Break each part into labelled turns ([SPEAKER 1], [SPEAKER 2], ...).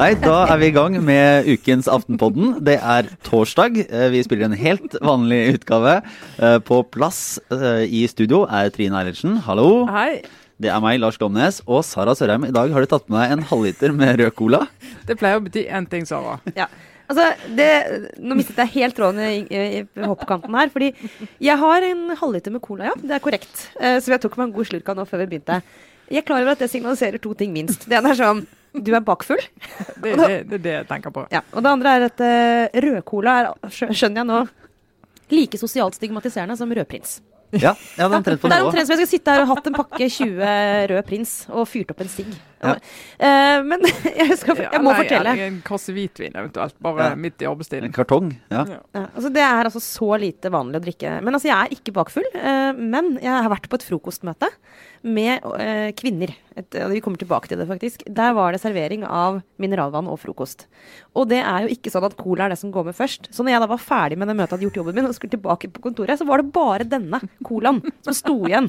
[SPEAKER 1] Nei, da er vi i gang med ukens Aftenpodden. Det er torsdag. Eh, Vi spiller en helt vanlig utgave. Eh, På plass eh, i studio er Trine Eilertsen. Hallo.
[SPEAKER 2] Hei.
[SPEAKER 1] Det er meg, Lars Glomnes. Og Sara Sørheim, i dag har du tatt med deg en halvliter med rød cola.
[SPEAKER 2] Det pleier å bety én ting, Sara.
[SPEAKER 3] Ja. Altså, det, nå mistet jeg helt tråden i, i, i hoppkanten her. Fordi jeg har en halvliter med cola, ja. Det er korrekt. Uh, så jeg tok meg en god slurk av nå før vi begynte. Jeg er klar over at det signaliserer to ting minst. Det ene er sånn du er bakfull.
[SPEAKER 2] Det, det, det er det jeg tenker på.
[SPEAKER 3] Ja. Og det andre er at uh, rødcola er, skjønner jeg nå, like sosialt stigmatiserende som rødprins.
[SPEAKER 1] Ja, ja det er omtrent på
[SPEAKER 3] Det er
[SPEAKER 1] nivå.
[SPEAKER 3] omtrent som jeg skal sitte her og hatt en pakke 20 rød prins og fyrt opp en sigg. Eh, men jeg, skal, jeg må
[SPEAKER 2] nei,
[SPEAKER 3] fortelle.
[SPEAKER 2] En kasse hvitvin eventuelt, bare
[SPEAKER 1] Ja.
[SPEAKER 2] midt i
[SPEAKER 1] En kartong. Ja.
[SPEAKER 2] Ja.
[SPEAKER 3] Ja, altså det er altså så lite vanlig å drikke. Men altså, jeg er ikke bakfull. Uh, men jeg har vært på et frokostmøte med uh, kvinner. Et, vi kommer tilbake til det, faktisk. Der var det servering av mineralvann og frokost. Og det er jo ikke sånn at cola er det som går med først. Så når jeg da var ferdig med det møtet, hadde gjort jobben min og skulle tilbake på kontoret, så var det bare denne colaen som sto igjen.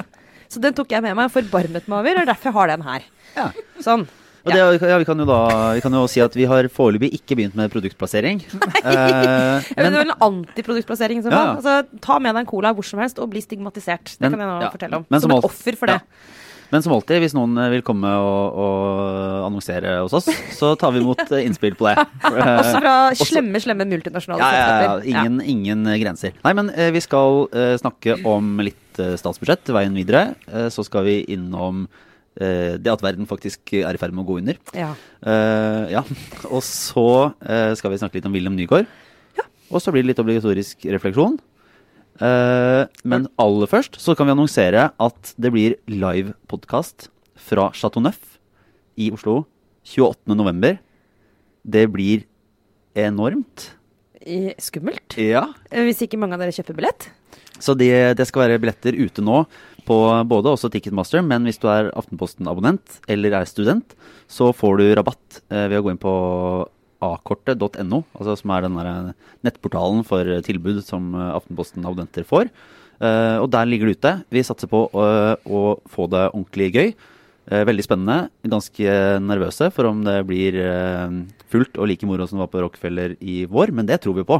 [SPEAKER 3] Så den tok jeg med meg og forbarmet meg over, og derfor jeg har den her.
[SPEAKER 1] Ja.
[SPEAKER 3] Sånn.
[SPEAKER 1] Og det, ja, vi, kan jo da, vi kan jo si at vi har foreløpig ikke begynt med produktplassering. Eh,
[SPEAKER 3] Jeg men, det
[SPEAKER 1] er
[SPEAKER 3] var en antiproduktplassering
[SPEAKER 1] Ja, ja.
[SPEAKER 3] Altså, ta med deg en cola hvor som helst og bli stigmatisert. Det
[SPEAKER 1] Men-
[SPEAKER 3] kan jeg nå
[SPEAKER 1] ja.
[SPEAKER 3] fortelle om.
[SPEAKER 1] Men
[SPEAKER 3] som,
[SPEAKER 1] som
[SPEAKER 3] et
[SPEAKER 1] alt-
[SPEAKER 3] offer for det.
[SPEAKER 1] men som alltid, hvis noen eh, vil komme og, og annonsere hos oss, så tar vi imot eh, innspill på det.
[SPEAKER 3] Også fra
[SPEAKER 1] også-
[SPEAKER 3] slemme, slemme multinasjonale
[SPEAKER 1] Ja, ja, ja, ingen, ingen grenser. Nei, men vi skal eh, snakke om litt eh, statsbudsjett veien videre. Eh, så skal vi innom eh, det at verden faktisk er i ferd med å gå under.
[SPEAKER 3] Ja.
[SPEAKER 1] Ja. Og så skal vi snakke litt om William Nygaard. Og så blir det litt obligatorisk refleksjon. Men aller først så kan vi annonsere at det blir live podkast fra Chateau Neuf i Oslo 28.11. Det blir enormt.
[SPEAKER 3] Skummelt.
[SPEAKER 1] Ja.
[SPEAKER 3] Hvis ikke mange av dere kjøper billett.
[SPEAKER 1] Så det, det skal være billetter ute nå på både også Ticketmaster, men hvis du er Aftenposten-abonnent eller er student, så får du rabatt eh, ved å gå inn på akortet.no, altså som er den der nettportalen for tilbud som eh, Aftenposten-abonnenter får. Eh, og der ligger det ute. Vi satser på å, å få det ordentlig gøy. Eh, veldig spennende. Ganske nervøse for om det blir eh, fullt og like moro som det var på Rockefeller i vår, men det tror vi på.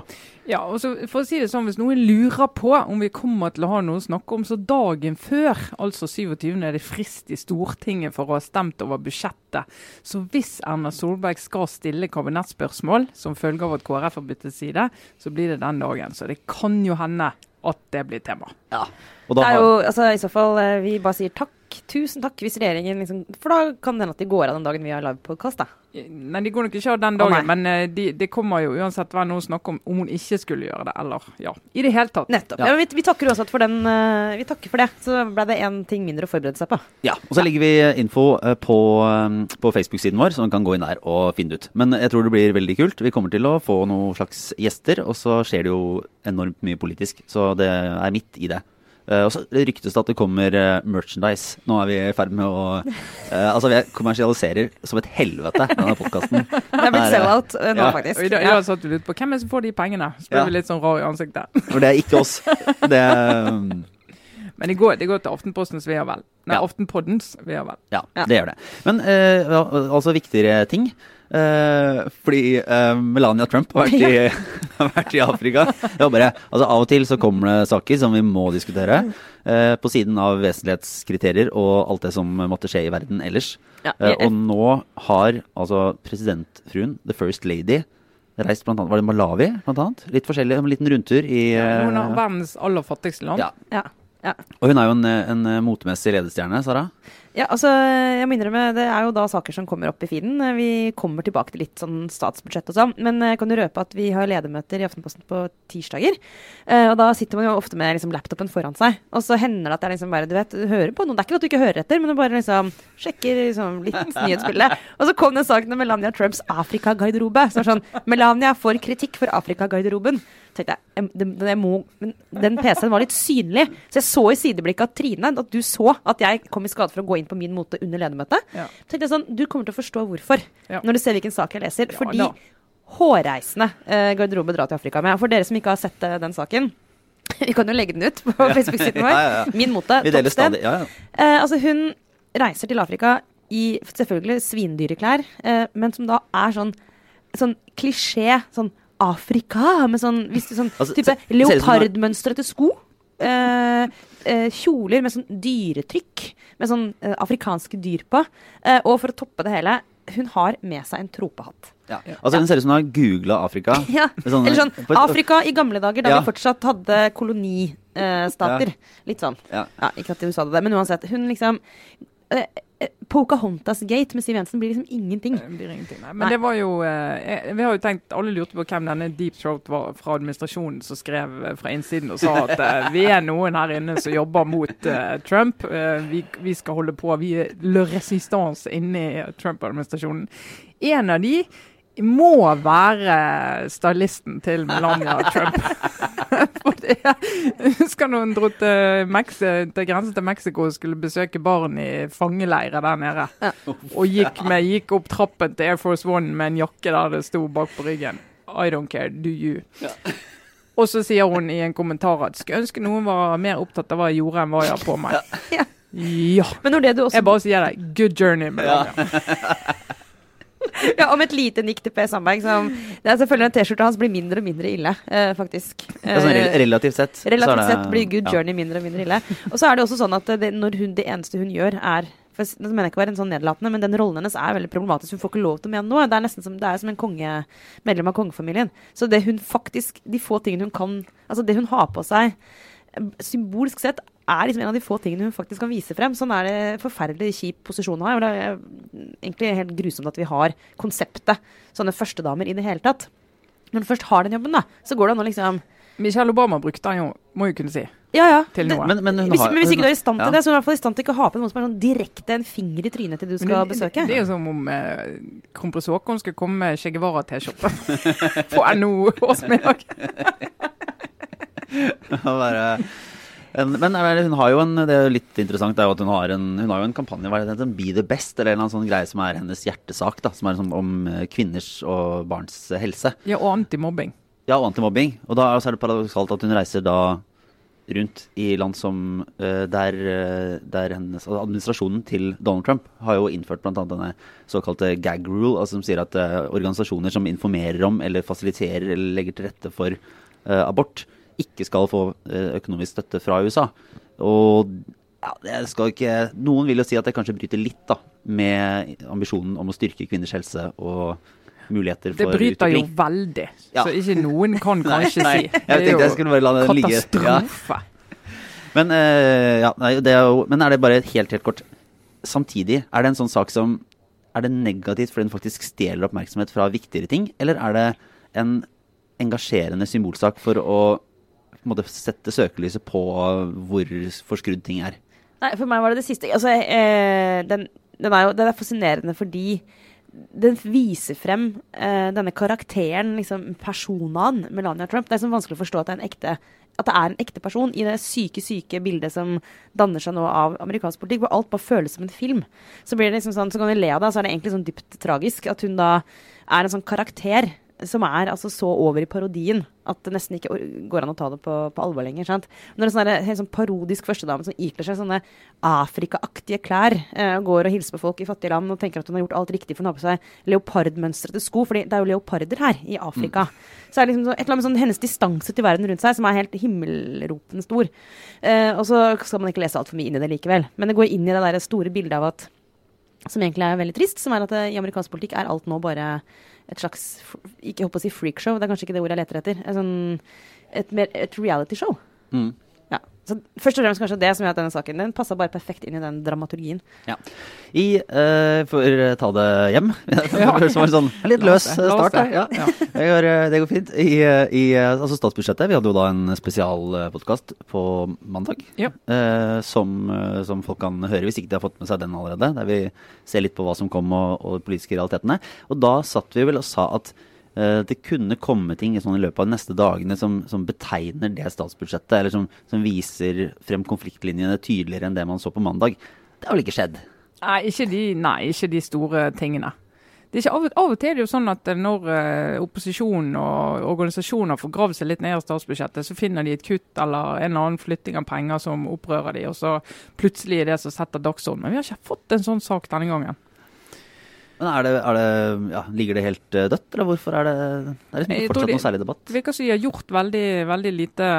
[SPEAKER 2] Ja, og så for å si det sånn, Hvis noen lurer på om vi kommer til å ha noe å snakke om, så dagen før, altså 27., er det frist i Stortinget for å ha stemt over budsjettet. Så hvis Erna Solberg skal stille kabinettspørsmål som følge av at KrF har byttet side, så blir det den dagen. Så det kan jo hende at det blir tema. Ja.
[SPEAKER 1] Og
[SPEAKER 3] Det
[SPEAKER 1] da
[SPEAKER 3] er
[SPEAKER 1] har-
[SPEAKER 3] jo, altså, I så fall, eh, vi bare sier takk. Tusen takk hvis regjeringen liksom For da kan det hende at de går av den dagen vi har livepodkast, da.
[SPEAKER 2] Nei, de går nok ikke av den dagen,
[SPEAKER 3] oh,
[SPEAKER 2] men det de, det kommer jo uansett være noe å snakke om om hun ikke skulle gjøre det, eller ja, i det hele tatt.
[SPEAKER 3] Nettopp.
[SPEAKER 1] Ja.
[SPEAKER 3] Ja. vi, vi takker uansett for den. eh, vi takker for det. Så ble det én ting mindre å forberede seg på.
[SPEAKER 1] Ja, og så legger vi info eh, på, eh, på Facebook-siden vår, så man kan gå inn der og finne det ut. Men jeg tror det blir veldig kult. Vi kommer til å få noen slags gjester, og så skjer det jo enormt mye politisk. Så det er midt i det. Eh, og så ryktes det at det kommer eh, merchandise. Nå er vi i ferd med å eh, Altså, vi kommersialiserer som et helvete denne podkasten.
[SPEAKER 3] Det er blitt sell-out nå,
[SPEAKER 1] Ja.
[SPEAKER 3] faktisk.
[SPEAKER 2] Og i dag, i dag satt vi litt på hvem er det som får de pengene. Så blir
[SPEAKER 1] Ja.
[SPEAKER 2] vi litt sånn rar i ansiktet.
[SPEAKER 1] For det er ikke oss. Det um,
[SPEAKER 2] Men det går, det går til Aftenpostens ve og vel. Nei,
[SPEAKER 1] Ja.
[SPEAKER 2] Aftenpoddens ve og vel.
[SPEAKER 1] Ja,
[SPEAKER 3] Ja.
[SPEAKER 1] det gjør det. Men eh, altså viktigere ting. Eh, fordi eh, Melania Trump har vært i, har vært i Afrika. Det var bare, altså Av og til så kommer det saker som vi må diskutere. eh, på siden av vesentlighetskriterier og alt det som måtte skje i verden ellers.
[SPEAKER 3] Ja,
[SPEAKER 1] Eh,
[SPEAKER 3] jeg-
[SPEAKER 1] og nå har altså presidentfruen, the first lady, reist blant annet Var det Malawi, blant annet? Litt forskjellig, en liten rundtur i eh,
[SPEAKER 2] Noen av verdens aller fattigste land.
[SPEAKER 1] ja.
[SPEAKER 3] Ja. Ja.
[SPEAKER 1] Og hun er jo en, en motemessig ledestjerne, Sara.
[SPEAKER 3] Ja, altså, jeg må innrømme, Det er jo da saker som kommer opp i feeden. Vi kommer tilbake til litt sånn statsbudsjett og sånn. Men jeg kan jo røpe at vi har ledermøter i Aftenposten på tirsdager. Eh, og da sitter man jo ofte med liksom, laptopen foran seg. Og så hender det at jeg liksom bare, du vet, hører på noe. Det er ikke at du ikke hører etter, men du bare liksom sjekker liksom, litt nyhetsbildet. Og så kom den saken om Melania Trumps Afrika-garderobe. Så var sånn, Melania får kritikk for Afrika-garderoben. Tenkte jeg, den, den, må, men den PC-en var litt synlig. Så jeg så i sideblikket at Trine, at du så at jeg kom i skade for å gå inn på min mote under ledermøtet.
[SPEAKER 2] Ja.
[SPEAKER 3] Tenkte jeg sånn, Du kommer til å forstå hvorfor
[SPEAKER 2] Ja.
[SPEAKER 3] når du ser hvilken sak jeg leser. Fordi
[SPEAKER 2] da.
[SPEAKER 3] hårreisende eh, garderobe drar til Afrika med. Og For dere som ikke har sett eh, den saken. Vi kan jo legge den ut på Facebook-siden vår. Min mote.
[SPEAKER 1] Vi deler stadig. Ja, ja.
[SPEAKER 3] Eh, altså hun reiser til Afrika i selvfølgelig svindyreklær, eh, men som da er sånn, sånn klisjé. Sånn Afrika, med sånn, hvis du, sånn
[SPEAKER 1] Altså,
[SPEAKER 3] type leopardmønstrete sko. Eh, eh, kjoler med sånn dyretrykk, med sånn eh, afrikanske dyr på. Eh, og for å toppe det hele, hun har med seg en tropehatt.
[SPEAKER 1] Ja. Altså, hun ser ut som hun har googla Afrika.
[SPEAKER 3] Ja,
[SPEAKER 1] Sånn-
[SPEAKER 3] Eller sånn Afrika i gamle dager, da
[SPEAKER 1] Ja.
[SPEAKER 3] vi fortsatt hadde kolonistater. Litt sånn.
[SPEAKER 1] Ja.
[SPEAKER 3] Ja, ikke at USA sa det, men uansett. Hun liksom eh, eh, Pocahontas Gate med Siv Jensen blir liksom ingenting.
[SPEAKER 2] Det blir ingenting, nei. Men
[SPEAKER 3] Nei.
[SPEAKER 2] det var jo eh, Vi har jo tenkt, Alle lurte på hvem denne Deep Throat var fra administrasjonen som skrev eh, fra innsiden og sa at eh, vi er noen her inne som jobber mot eh, Trump. Eh, vi, vi skal holde på. Vi er le resistance inne i Trump-administrasjonen. En av de må være stylisten til Melania Trump. For jeg husker hun dro til, til grensen til Mexico og skulle besøke barn i fangeleirer der nede. Og gikk, med, gikk opp trappen til Air Force One med en jakke der det sto bak på ryggen. I don't care, do you? Og så sier hun i en kommentar at skulle ønske noen var mer opptatt av hva jeg gjorde, enn hva jeg har på meg.
[SPEAKER 3] Ja.
[SPEAKER 2] Ja.
[SPEAKER 3] Men når det du også
[SPEAKER 2] Jeg bare sier det. Good journey, Melania.
[SPEAKER 3] Ja, om et lite nikk til Per Sandberg som Det er selvfølgelig en T-skjorta hans blir mindre og mindre ille, eh, faktisk.
[SPEAKER 1] Ja, sånn
[SPEAKER 3] Eh,
[SPEAKER 1] relativt sett.
[SPEAKER 3] Relativt
[SPEAKER 1] det-
[SPEAKER 3] sett blir Good
[SPEAKER 1] ja.
[SPEAKER 3] Journey mindre og mindre ille. Og så er det også sånn at det, når hun, det eneste hun gjør, er for Det mener jeg ikke å være en sånn nedlatende, men den rollen hennes er veldig problematisk. Hun får ikke lov til å mene noe. Det er nesten som, det er som en konge, medlem av kongefamilien. Så det hun faktisk De få tingene hun kan Altså det hun har på seg eh, symbolsk sett, er liksom en av de få tingene hun faktisk kan vise frem. Sånn er det forferdelig kjip posisjon å ha. Det er egentlig helt grusomt at vi har konseptet sånne førstedamer i det hele tatt. Når du først har den jobben, da, så går det an å liksom
[SPEAKER 2] Michelle Obama brukte den jo, må jo kunne si.
[SPEAKER 3] Ja, ja.
[SPEAKER 2] Til
[SPEAKER 3] Det-
[SPEAKER 2] noe.
[SPEAKER 1] Men, men, hun
[SPEAKER 3] hvis,
[SPEAKER 1] har,
[SPEAKER 3] men hvis ikke du er i stand til
[SPEAKER 1] ja.
[SPEAKER 3] det, så er du i hvert fall i stand til ikke å ha på noen som er sånn direkte en finger i trynet til du skal
[SPEAKER 2] Men det,
[SPEAKER 3] besøke.
[SPEAKER 2] Det er jo som om eh, kronprins Haakon skulle komme med Che Guevara-T-skjorte på NHO-årsmiddag.
[SPEAKER 1] Å være- en, men hun har jo en Det er jo litt interessant det er jo at hun har en, hun har jo en kampanje hva er det, den Be the best, eller en eller annen sånn greie som er hennes hjertesak. da Som er sånn om eh, kvinners og barns helse.
[SPEAKER 2] Ja, og antimobbing.
[SPEAKER 1] Ja, og antimobbing. Og da er det paradoksalt at hun reiser da rundt i land som eh, der, eh, der hennes altså Administrasjonen til Donald Trump har jo innført bl.a. denne såkalte gag rule, altså som sier at organisasjoner som informerer om eller fasiliterer eller legger til rette for uh, abort, ikke skal få eh, økonomisk støtte fra USA. Og ja, det skal ikke Noen vil jo si at det kanskje bryter litt da med ambisjonen om å styrke kvinners helse og muligheter
[SPEAKER 2] Det
[SPEAKER 1] bryter
[SPEAKER 2] bryter jo veldig.
[SPEAKER 1] Ja.
[SPEAKER 2] Så ikke noen kan kanskje
[SPEAKER 1] nei,
[SPEAKER 2] si.
[SPEAKER 1] jeg
[SPEAKER 2] Det
[SPEAKER 1] tenkte jeg skulle bare la den ligge. Ja.
[SPEAKER 2] Katastrofe.
[SPEAKER 1] Men, uh, ja, nei, det er jo, men er det bare helt, helt kort Samtidig, er det en sånn sak som Er det negativt fordi den faktisk stjeler oppmerksomhet fra viktigere ting, eller er det en engasjerende symbolsak for å på en måte, sette søkelyset på hvor forskrudd ting er?
[SPEAKER 3] Nei, for meg var det det siste. Altså, eh, den, den, er jo, den er fascinerende fordi den viser frem eh, denne karakteren, liksom personaen Melania Trump. Det er sånn vanskelig å forstå at det er en ekte at det er en ekte person i det syke, syke bildet som danner seg nå av amerikansk politikk, hvor alt bare føles som en film. Så blir det liksom sånn, så kan vi le av det, så er det egentlig sånn dypt tragisk at hun da er en sånn karakter som er altså så over i parodien at det nesten ikke går an å ta det på, på alvor lenger. Sant? Når en sånn helt sånn parodisk førstedame som ikler seg sånne Afrika-aktige klær, eh, går og hilser på folk i fattige land og tenker at hun har gjort alt riktig for å ha på seg leopardmønstrete sko, for det er jo leoparder her i Afrika. Så er det liksom så, et eller annet sånn hennes distanse til verden rundt seg som er helt himmelropende stor. Eh, og så skal man ikke lese altfor mye inn i det likevel. Men det går inn i det der store bildet av at som egentlig er veldig trist, som er at det, i amerikansk politikk er alt nå bare et slags Ikke håper å si freakshow, det er kanskje ikke det ordet jeg leter etter. Et, sånn, et, et realityshow.
[SPEAKER 1] Mm.
[SPEAKER 3] Så først og fremst kanskje det som gjør at denne saken den passa bare perfekt inn i den dramaturgien.
[SPEAKER 1] Ja. I, uh, for å ta det hjem Det var en sånn litt løs start her.
[SPEAKER 2] det.
[SPEAKER 1] Ja.
[SPEAKER 2] Ja.
[SPEAKER 1] Det, går, eh, det går fint. I, eh, i eh, altså statsbudsjettet, vi hadde jo da en spesialpodkast på mandag.
[SPEAKER 2] Ja.
[SPEAKER 1] uh, som, eh, som folk kan høre hvis ikke de har fått med seg den allerede. Der vi ser litt på hva som kom og, og de politiske realitetene. Og da satt vi vel og sa at eh, det kunne komme ting sånn i løpet av de neste dagene som, som betegner det statsbudsjettet, eller som, som viser frem konfliktlinjene tydeligere enn det man så på mandag. Det har vel ikke skjedd?
[SPEAKER 2] Nei ikke, de, nei, ikke de store tingene. ikke av, og til er det jo sånn at når uh, opposisjonen og organisasjoner får gravd seg litt ned i statsbudsjettet, så finner de et kutt eller en annen flytting av penger som opprører de, og så plutselig er det som setter dagsordenen. Men vi har ikke fått en sånn sak denne gangen.
[SPEAKER 1] Men det, det, ja, Ligger det helt uh, dødt, eller hvorfor er det, det er liksom fortsatt noe særlig debatt?
[SPEAKER 2] Det virker som de har gjort veldig, veldig, lite,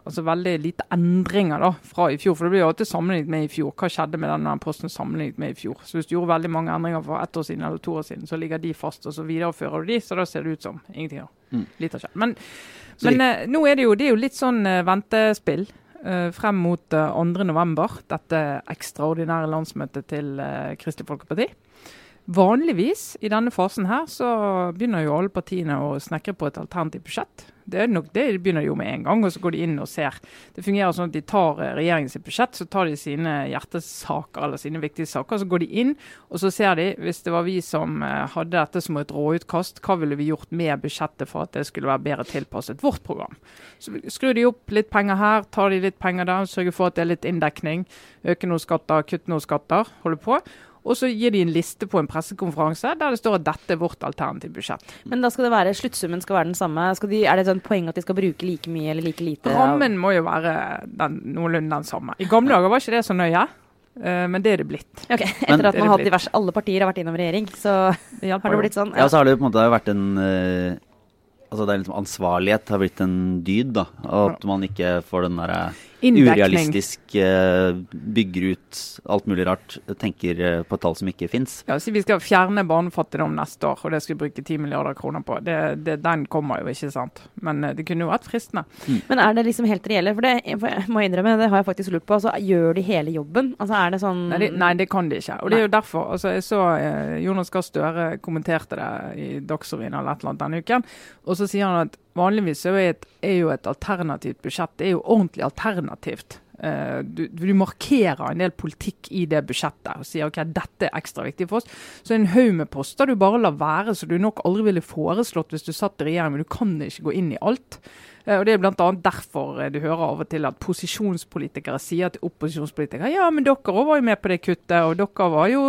[SPEAKER 2] altså veldig lite endringer da, fra i fjor. For det blir jo alltid sammenlignet med i fjor. Hva skjedde med denne posten sammenlignet med i fjor? Så Hvis du gjorde veldig mange endringer for ett år siden eller to år siden, så ligger de fast, og så viderefører du de, så da ser det ut som ingenting har mm. litt har skjedd. Men, men uh, nå er det, jo, det er jo litt sånn uh, ventespill. Uh, frem mot 2.11., dette ekstraordinære landsmøtet til Kristelig Folkeparti. Vanligvis i denne fasen her så begynner jo alle partiene å snekre på et alternativt budsjett. Det, nok, det begynner jo med en gang, og så går de inn og ser. Det fungerer sånn at de tar eh, regjeringens budsjett, så tar de sine hjertesaker eller sine viktige saker. Så går de inn og så ser de, hvis det var vi som eh, hadde dette som et råutkast, hva ville vi gjort med budsjettet for at det skulle være bedre tilpasset vårt program. Så skrur de opp litt penger her, tar de litt penger der, sørger for at det er litt inndekning. Øke noen skatter, kutte noen skatter. Holder på. Og så gir de en liste på en pressekonferanse der det står at dette er vårt alternative budsjett.
[SPEAKER 3] Men da skal det være, sluttsummen skal være den samme? De, er det et poeng at de skal bruke like mye eller like lite?
[SPEAKER 2] Rammen må jo være den, noenlunde den samme. I gamle dager var ikke det så nøye. Uh, men det er det blitt.
[SPEAKER 3] Ok, Etter men, at man har diverse, alle partier har vært innom regjering, så har det blitt sånn?
[SPEAKER 1] Ja, ja så har det på en måte vært en uh, Altså det er liksom Ansvarlighet har blitt en dyd. da, At man ikke får den derre urealistisk uh, bygger ut alt mulig rart, tenker uh, på tall som ikke fins.
[SPEAKER 2] Ja, så Vi skal fjerne barnefattigdom neste år, og det skal vi bruke 10 milliarder kroner på. Det, det, den kommer jo ikke, sant. Men uh, det kunne jo vært fristende.
[SPEAKER 3] Mm. Men er det liksom helt reelle? For det for jeg må innrømme, det har jeg faktisk lurt på. altså Gjør de hele jobben? Altså er det sånn
[SPEAKER 2] Nei, det, nei, det kan de ikke. Og det er jo derfor. altså Jeg så Jonas Gahr Støre kommenterte det i Dagsrevyen eller et eller annet denne uken. Og så sier han at vanligvis er, et, er jo et alternativt budsjett det er jo ordentlig alternativt. Uh, du, du, markerer en del politikk i det budsjettet og sier ok, dette er ekstra viktig for oss. Så en haug med poster du bare lar være, så du nok aldri ville foreslått hvis du satt i regjering, men du kan ikke gå inn i alt. Eh, og Det er bl.a. derfor eh, du hører av og til at posisjonspolitikere sier til opposisjonspolitikere ja, men dere var jo med på det kuttet, og dere var jo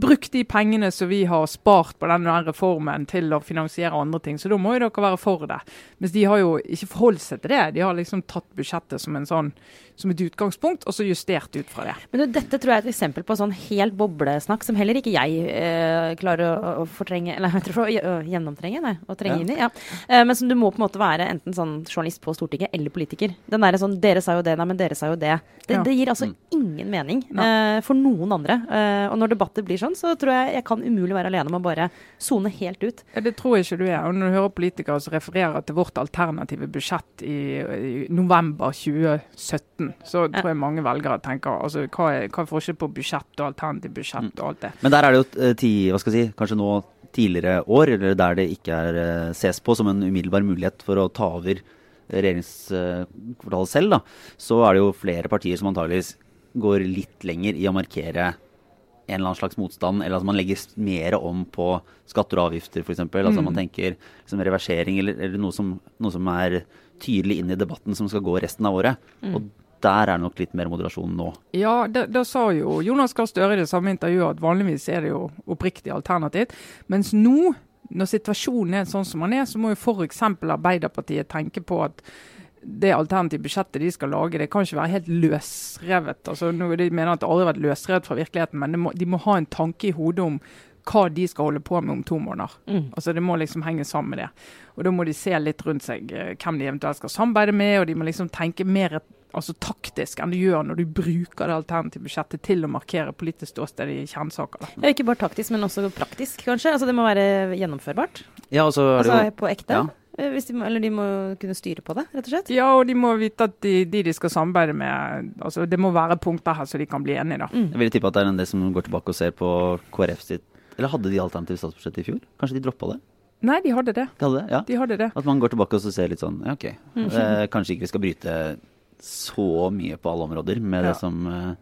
[SPEAKER 2] brukt de pengene som vi har spart på denne reformen til å finansiere andre ting, så da må jo dere være for det. Mens de har jo ikke forholdt seg til det. De har liksom tatt budsjettet som en sånn som et utgangspunkt, og så justert ut fra det.
[SPEAKER 3] Men du, Dette tror jeg er et eksempel på sånn helt boblesnakk som heller ikke jeg eh, klarer å, å, fortrenge Eller jeg tror å gjennomtrenge, nei, å trenge ja. inn i. ja. Eh, men som du må på en måte være enten sånn journalist på Stortinget eller politiker. Den derre sånn Dere sa jo det, nei, men dere sa jo det. Det, ja. det gir altså mm. ingen mening uh, for noen andre. Uh, og når debatter blir sånn, så tror jeg jeg kan umulig være alene om å bare sone helt ut.
[SPEAKER 2] Ja, det tror jeg ikke du er. Og når du hører politikere som refererer til vårt alternative budsjett i, i november 2017 så tror jeg mange velgere tenker altså, hva er, hva er forskjell på budsjett og alternativ budsjett mm. og alt det.
[SPEAKER 1] Men der er det jo eh, ti, hva skal jeg si, kanskje nå tidligere år, eller der det ikke er ses på som en umiddelbar mulighet for å ta over regjeringskvartalet selv, da, så er det jo flere partier som antageligvis går litt lenger i å markere en eller annen slags motstand, eller at man legger mer om på skatter og avgifter f.eks. Altså mm. man tenker liksom, reversering eller, eller noe, som, noe, som, er tydelig inn i debatten som skal gå resten av året. Mm. Og der er det nok litt mer moderasjon nå.
[SPEAKER 2] Ja, da sa jo Jonas Gahr Støre i det samme intervjuet at vanligvis er det jo oppriktig alternativt. Mens nå, når situasjonen er sånn som den er, så må jo f.eks. Arbeiderpartiet tenke på at det alternative budsjettet de skal lage, det kan ikke være helt løsrevet. Altså, de mener at det aldri har vært løsrevet fra virkeligheten, men må, de må ha en tanke i hodet om hva de skal holde på med om to måneder. Mm. Altså Det må liksom henge sammen med det. Og Da må de se litt rundt seg eh, hvem de eventuelt skal samarbeide med, og de må liksom tenke mer altså taktisk enn du gjør når du bruker det alternative budsjettet til å markere politisk ståsted i kjernesaker.
[SPEAKER 3] Ja, ikke bare taktisk, men også praktisk, kanskje? Altså Det må være gjennomførbart?
[SPEAKER 1] Ja, altså,
[SPEAKER 3] altså På ekte? Ja. Eh, de eller de må kunne styre på det, rett og slett?
[SPEAKER 2] Ja, og de må vite at de de, de skal samarbeide med altså Det må være punkter her så de kan bli enige, da.
[SPEAKER 1] Mm. Jeg vil tippe at det er en del som går tilbake og ser på KrF sitt Eller hadde de alternativt statsbudsjett i fjor? Kanskje de droppa det?
[SPEAKER 2] Nei, de hadde det.
[SPEAKER 1] De hadde det, ja.
[SPEAKER 2] de hadde det.
[SPEAKER 1] At man går tilbake og ser litt sånn Ja, OK. Mm. Eh, kanskje ikke vi skal bryte så mye på alle områder med ja. det som uh,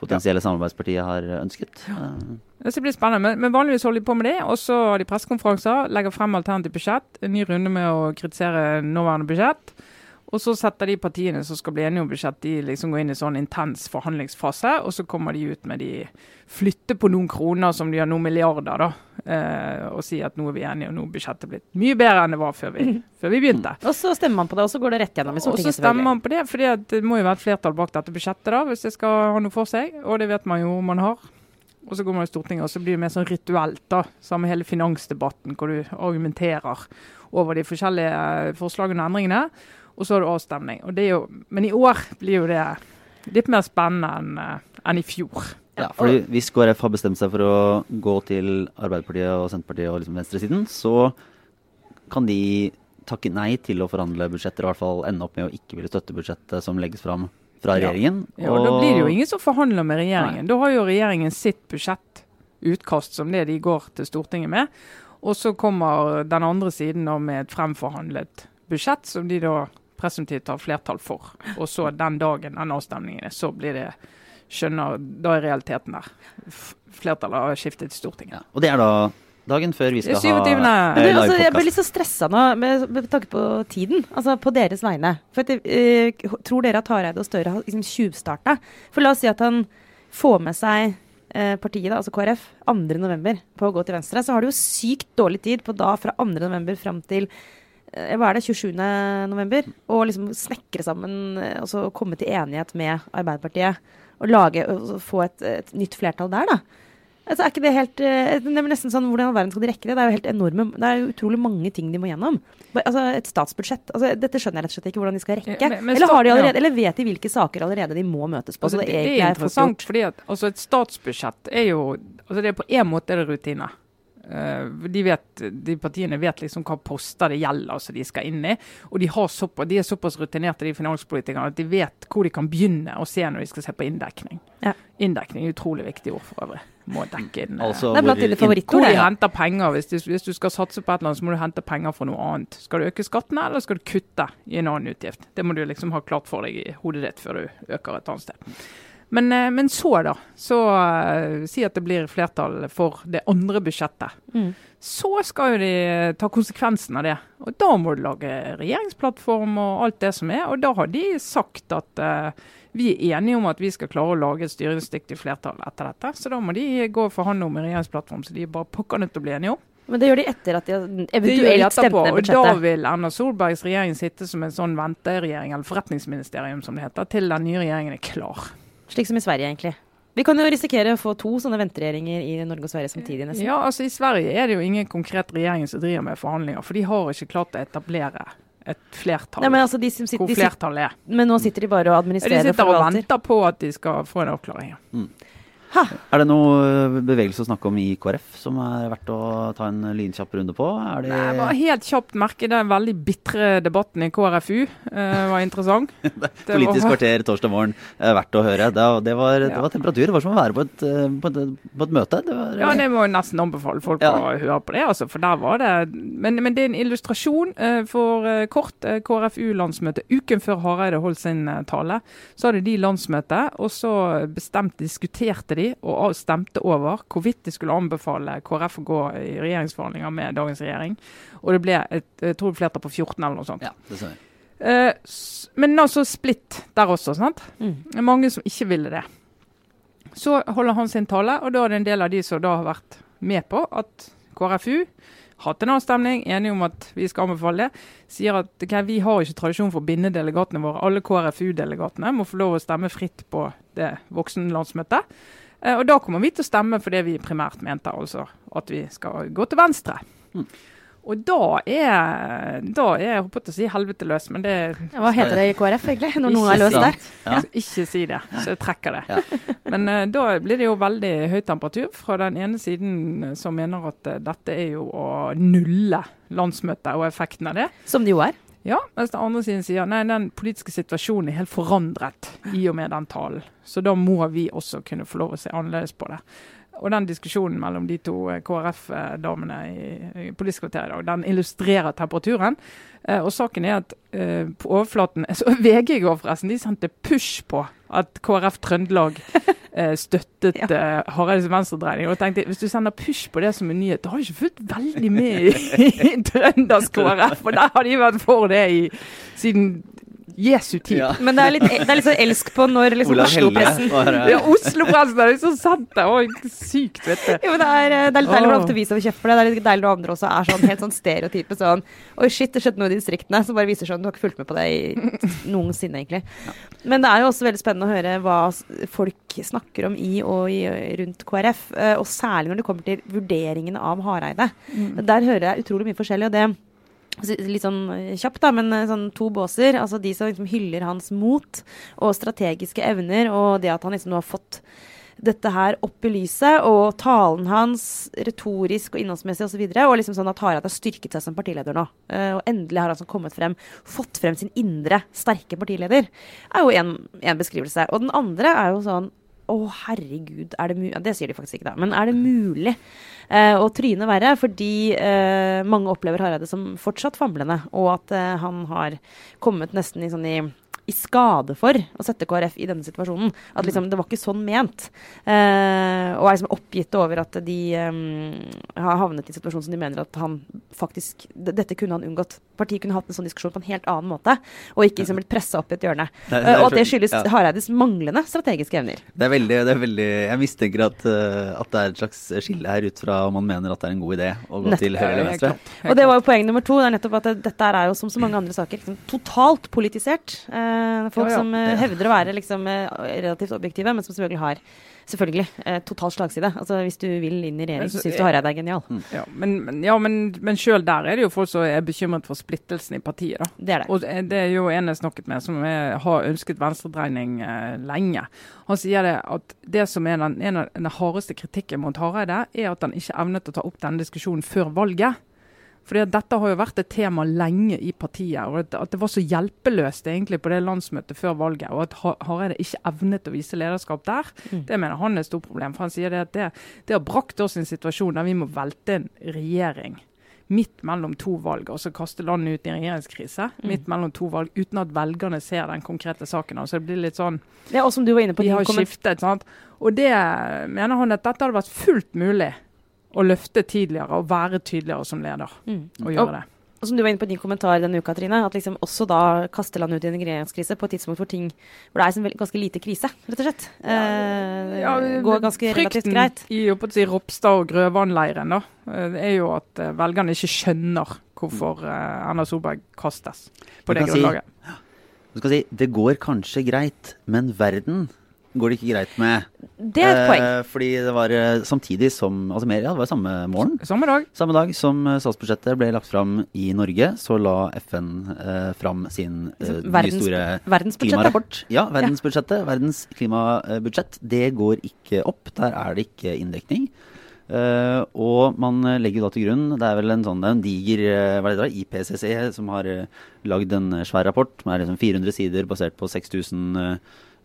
[SPEAKER 1] potensielle samarbeidspartiet har ønsket. Ja.
[SPEAKER 2] Det blir spennende, men, men, vanligvis holder de på med det. Og så har de pressekonferanser, legger frem alternativt budsjett. En ny runde med å kritisere nåværende budsjett. Og så setter de partiene som skal bli enige om budsjett, de liksom går inn i sånn intens forhandlingsfase. Og så kommer de ut med de flytter på noen kroner som de har noen milliarder, da. Eh, og sier at nå er vi enige, og nå er budsjettet blitt mye bedre enn det var før vi, før vi begynte.
[SPEAKER 3] Og så stemmer man på det, og så går det rett gjennom i
[SPEAKER 2] Og så stemmer man på det, for det må jo være et flertall bak dette budsjettet da, hvis det skal ha noe for seg. Og det vet man jo man har. Og så går man i Stortinget, og så blir det mer sånn rituelt, da. Sammen med hele finansdebatten, hvor du argumenterer over de forskjellige eh, forslagene og endringene. Og så har du avstemning. Og det er jo, men i år blir jo det litt mer spennende enn eh, enn i fjor.
[SPEAKER 1] Ja, fordi Hvis KrF har bestemt seg for å gå til Arbeiderpartiet og Senterpartiet og liksom venstresiden, så kan de takke nei til å forhandle budsjetter, og i hvert fall ende opp med å ikke ville støtte budsjettet som legges fram fra
[SPEAKER 2] Ja.
[SPEAKER 1] regjeringen.
[SPEAKER 2] Ja, og Da blir det jo ingen som forhandler med regjeringen. Da har jo regjeringen sitt budsjettutkast som det de går til Stortinget med. Og så kommer den andre siden da med et fremforhandlet budsjett, som de da presumptivt har flertall for. Og så den dagen den avstemningen er, så blir det skjønner, Da er realiteten der. Flertallet har skiftet til Stortinget.
[SPEAKER 1] Ja, og det er da dagen før vi skal
[SPEAKER 2] Det er 27..
[SPEAKER 1] ha eh,
[SPEAKER 3] du, altså, jeg blir litt så stressa nå med, med tanke på tiden. Altså på deres vegne. For at, uh, Tror dere at Hareide og Støre har liksom tjuvstarta? For la oss si at han får med seg eh, partiet, da, altså KrF, 2.11. på å gå til venstre. Så har du jo sykt dårlig tid på da fra 2.11. fram til hva er det, 27.11. Og liksom snekre sammen eh, og så komme til enighet med Arbeiderpartiet. Og lage, og få et, et nytt flertall der, da. Altså, er ikke det helt eh, Det er nesten sånn, Hvordan i all verden skal de rekke det? Det er jo helt enorme Det er jo utrolig mange ting de må gjennom. Altså, Et statsbudsjett altså, Dette skjønner jeg rett og slett ikke hvordan de skal rekke.
[SPEAKER 2] Ja, men- men
[SPEAKER 3] eller, har de allerede, eller vet de hvilke saker allerede de må møtes på?
[SPEAKER 2] Altså,
[SPEAKER 3] så det,
[SPEAKER 2] det, det er
[SPEAKER 3] er
[SPEAKER 2] interessant,
[SPEAKER 3] for
[SPEAKER 2] fordi at altså, et statsbudsjett er jo altså det er På en måte er det rutine. Eh, de, vet, de partiene vet liksom hva poster det gjelder som de skal inn i. Og de, har såpass, de er såpass rutinerte, de finanspolitikerne, at de vet hvor de kan begynne å se når de skal se på inndekning.
[SPEAKER 3] Ja.
[SPEAKER 2] Inndekning er utrolig viktig ord for øvrig. Må dekke inn eh,
[SPEAKER 1] Altså,
[SPEAKER 3] Det er blant dine favorittord.
[SPEAKER 2] hvor de henter penger. Hvis du, hvis du skal satse på et eller annet, så må du hente penger fra noe annet. Skal du øke skattene, eller skal du kutte i en annen utgift? Det må du liksom ha klart for deg i hodet ditt før du øker et annet sted. Men, eh, men så, da. Så uh, si at det blir flertall for det andre budsjettet.
[SPEAKER 3] Mm.
[SPEAKER 2] Så skal jo de ta konsekvensen av det. Og da må du lage regjeringsplattform og alt det som er. Og da har de sagt at uh, vi er enige om at vi skal klare å lage et styringsdyktig flertall etter dette. Så da må de gå og forhandle om en regjeringsplattform som de er bare pokker nødt til å bli enige om.
[SPEAKER 3] Men det gjør de etter at de har eventuelt stemt ned
[SPEAKER 2] Og da vil Erna Solbergs regjering sitte som en sånn venteregjering, eller forretningsministerium som det heter, til den nye regjeringen er klar.
[SPEAKER 3] Slik som i Sverige, egentlig. Vi kan jo risikere å få to sånne venteregjeringer i Norge og Sverige samtidig. nesten.
[SPEAKER 2] Ja, altså I Sverige er det jo ingen konkret regjering som driver med forhandlinger, for de har ikke klart å etablere et flertall.
[SPEAKER 3] Nei, men, altså, de som sitter,
[SPEAKER 2] hvor
[SPEAKER 3] de
[SPEAKER 2] flertallet er.
[SPEAKER 3] men nå sitter de bare og administrerer og
[SPEAKER 2] sitter og
[SPEAKER 3] og
[SPEAKER 2] venter på at de skal få en avklaring.
[SPEAKER 1] Er det noe eh, bevegelse å snakke om i KrF som er verdt å ta en lynkjapp runde på? Er det
[SPEAKER 2] Nei, bare helt kjapt merke den veldig bitre debatten i KrFU. eh, var interessant. Det var-
[SPEAKER 1] Politisk kvarter torsdag morgen eh, verdt å høre? Det, det, var, det var temperatur. Det var som å være på et, eh, på et, på et møte. Det var,
[SPEAKER 2] Ja, det må jeg nesten anbefale folk
[SPEAKER 1] Ja.
[SPEAKER 2] å høre på det. Altså, for der var det Men, men det er en illustrasjon eh, for eh, kort KrFU-landsmøte. Uken før Hareide holdt sin tale, så hadde de landsmøte, og så bestemt diskuterte de og stemte over hvorvidt de skulle anbefale KrF å gå i regjeringsforhandlinger med dagens regjering. Og det ble et jeg tror flertall på 14 eller noe sånt.
[SPEAKER 1] Ja, det stemmer.
[SPEAKER 2] Eh, s- men altså splitt der også, sant?
[SPEAKER 3] Mm.
[SPEAKER 2] Mange som ikke ville det. Så holder han sin tale, og da er det en del av de som da har vært med på at KrFU hatt en avstemning, enige om at vi skal anbefale det, sier at okay, vi har ikke tradisjon for å binde delegatene våre. Alle KrFU-delegatene må få lov å stemme fritt på det voksenlandsmøtet. Eh, og da kommer vi til å stemme for det vi primært mente, altså at vi skal gå til venstre.
[SPEAKER 1] Mm.
[SPEAKER 2] Og da er, da er jeg holdt på å si helvete løs, men det
[SPEAKER 3] Ja, Hva heter det i KrF, egentlig? Når noe er løst der?
[SPEAKER 1] Ja.
[SPEAKER 2] ikke si det, så jeg trekker det.
[SPEAKER 1] Ja.
[SPEAKER 2] Men uh, da blir det jo veldig høy temperatur fra den ene siden eh, som mener at uh, dette er jo å nulle landsmøtet og effekten av det.
[SPEAKER 3] Som det jo er.
[SPEAKER 2] Ja, mens den andre siden sier nei, den politiske situasjonen er helt forandret i og med den talen. Så da må vi også kunne få lov å se annerledes på det. Og den diskusjonen mellom de to eh, KrF-damene i, Politisk kvarter i dag, den illustrerer temperaturen. Eh, og saken er at eh, på overflaten så VG i går forresten, de sendte push på at KrF Trøndelag støttet
[SPEAKER 3] Ja.
[SPEAKER 2] uh, Hareides venstredreining. Og tenkte, Hvis du sender push på det som en nyhet, da har du ikke fulgt veldig med i, i Trønders KrF. For der har de vært for det i, siden Jesu tid.
[SPEAKER 1] Ja.
[SPEAKER 3] Men det er litt, det er litt sånn elsk på når liksom Oslo-pressen.
[SPEAKER 2] Ja, Oslo-pressen er liksom sant, det. Oi, sykt, vet du.
[SPEAKER 3] Ja, men det er, eh, det er litt deilig å ofte vise over kjeft for det. Det er litt deilig når andre også er sånn helt sånn stereotype sånn Oi, shit, det skjedde noe i distriktene. Som bare viser sånn Du har ikke fulgt med på det i noensinne, egentlig. Men det er jo også veldig spennende å høre hva folk snakker om i og i, rundt KrF. eh, Og særlig når det kommer til vurderingene av Hareide. Der hører jeg utrolig mye forskjellig, og det Litt sånn eh, kjapt, da, men eh, sånn to båser. Altså de som liksom hyller hans mot og strategiske evner, og det at han liksom nå har fått dette her opp i lyset, og talen hans retorisk og innholdsmessig osv. Og, så og liksom sånn at Hareide har styrket seg som partileder nå. Eh, og endelig har han sånn kommet frem, fått frem sin indre sterke partileder. er jo en beskrivelse. Og den andre er jo sånn å, herregud, er det mulig Det sier de faktisk ikke, da. Men er det mulig eh, å tryne verre? Fordi eh, mange opplever Hareide som fortsatt famlende, og at eh, han har kommet nesten i sånn i i skade for å sette KrF i denne situasjonen. At liksom, det var ikke sånn ment. Eh, og er liksom oppgitt over at de eh, har havnet i en situasjon som de mener at han faktisk Dette kunne han unngått. Partiet kunne hatt en sånn diskusjon på en helt annen måte, og ikke liksom blitt pressa opp i et hjørne.
[SPEAKER 1] Nei, er-
[SPEAKER 3] Eh, og at det skyldes
[SPEAKER 1] ja.
[SPEAKER 3] Hareides manglende strategiske evner.
[SPEAKER 1] Det er veldig, det er veldig Jeg mistenker at, eh, at det er et slags skille her ut fra om man mener at det er en god idé å gå
[SPEAKER 3] Nettopp.
[SPEAKER 1] til høyre eller venstre.
[SPEAKER 3] Og det var jo poeng nummer to. Det er nettopp at det, dette er jo som så mange andre saker liksom, totalt politisert. Eh, folk
[SPEAKER 2] Ja, ja.
[SPEAKER 3] som eh, hevder å være liksom, eh, relativt objektive, men som selvfølgelig har selvfølgelig eh, total slagside. Altså Hvis du vil inn i regjering, så syns du Hareide er genial.
[SPEAKER 2] Ja, men, men, ja, men, men sjøl der er det jo folk som er bekymret for splittelsen i partiet. da.
[SPEAKER 3] Det er det.
[SPEAKER 2] Og det det er jo en jeg snakket med som er, har ønsket venstredreining eh, lenge. Han sier det at det som er den, en av den hardeste kritikken mot Hareide, er at han ikke evnet å ta opp denne diskusjonen før valget. Fordi at Dette har jo vært et tema lenge i partiet. og At, at det var så hjelpeløst egentlig på det landsmøtet før valget. Og at Ha- Hareide ikke evnet å vise lederskap der,
[SPEAKER 3] Mm.
[SPEAKER 2] det mener han er et stort problem. For han sier det at det, det har brakt oss i en situasjon der vi må velte en regjering midt mellom to valg, altså kaste landet ut i en regjeringskrise.
[SPEAKER 3] Mm.
[SPEAKER 2] Midt mellom to valg, uten at velgerne ser den konkrete saken. Altså det blir litt sånn
[SPEAKER 3] Ja, og som du var inne på
[SPEAKER 2] De har skiftet, sant. Og det mener han at dette hadde vært fullt mulig å løfte tidligere og være tydeligere som leder.
[SPEAKER 3] Mm.
[SPEAKER 2] Og gjøre det.
[SPEAKER 3] og som du var inne på i din kommentar denne uka, Trine, at liksom også da kaster landet ut i en regjeringskrise på et tidspunkt hvor ting hvor det er en vel- ganske lite krise, rett og slett. Eh,
[SPEAKER 2] Ja,
[SPEAKER 3] går ganske relativt greit.
[SPEAKER 2] frykten i å si, Ropstad og Grøvan-leiren da, eh, det er jo at eh, velgerne ikke skjønner hvorfor eh, Erna Solberg kastes på
[SPEAKER 1] Du
[SPEAKER 2] det
[SPEAKER 1] grunnlaget. si- Du skal si det går kanskje greit, men verden går det ikke greit med.
[SPEAKER 3] Det er et poeng.
[SPEAKER 1] Eh, fordi det var eh, samtidig som Altså mer, ja, det var samme morgen.
[SPEAKER 2] Samme dag.
[SPEAKER 1] Samme dag som eh, statsbudsjettet ble lagt fram i Norge, så la FN eh, fram sin eh, nye store klimarapport. Ja, verdensbudsjettet. Verdens klimabudsjett. Det går ikke opp. Der er det ikke inndekning. Uh, og man legger da til grunn Det er vel en sånn det en diger hva er det da, IPCC som har uh, lagd en svær rapport som er liksom 400 sider basert på 6000 uh,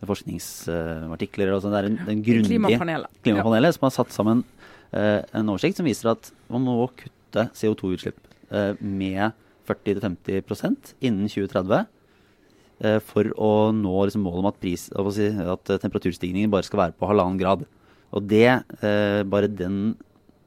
[SPEAKER 1] forskningsartikler. og sånn. det er en, den grundige
[SPEAKER 2] Klimapanelet.
[SPEAKER 1] klimapanelet som har satt sammen eh, en oversikt som viser at man må kutte CO2-utslipp eh, med 40-50% innen 2030 eh, for å nå liksom, målet om at, pris, si, at eh, temperaturstigningen bare skal være på halvannen grad. Og det, eh, bare den,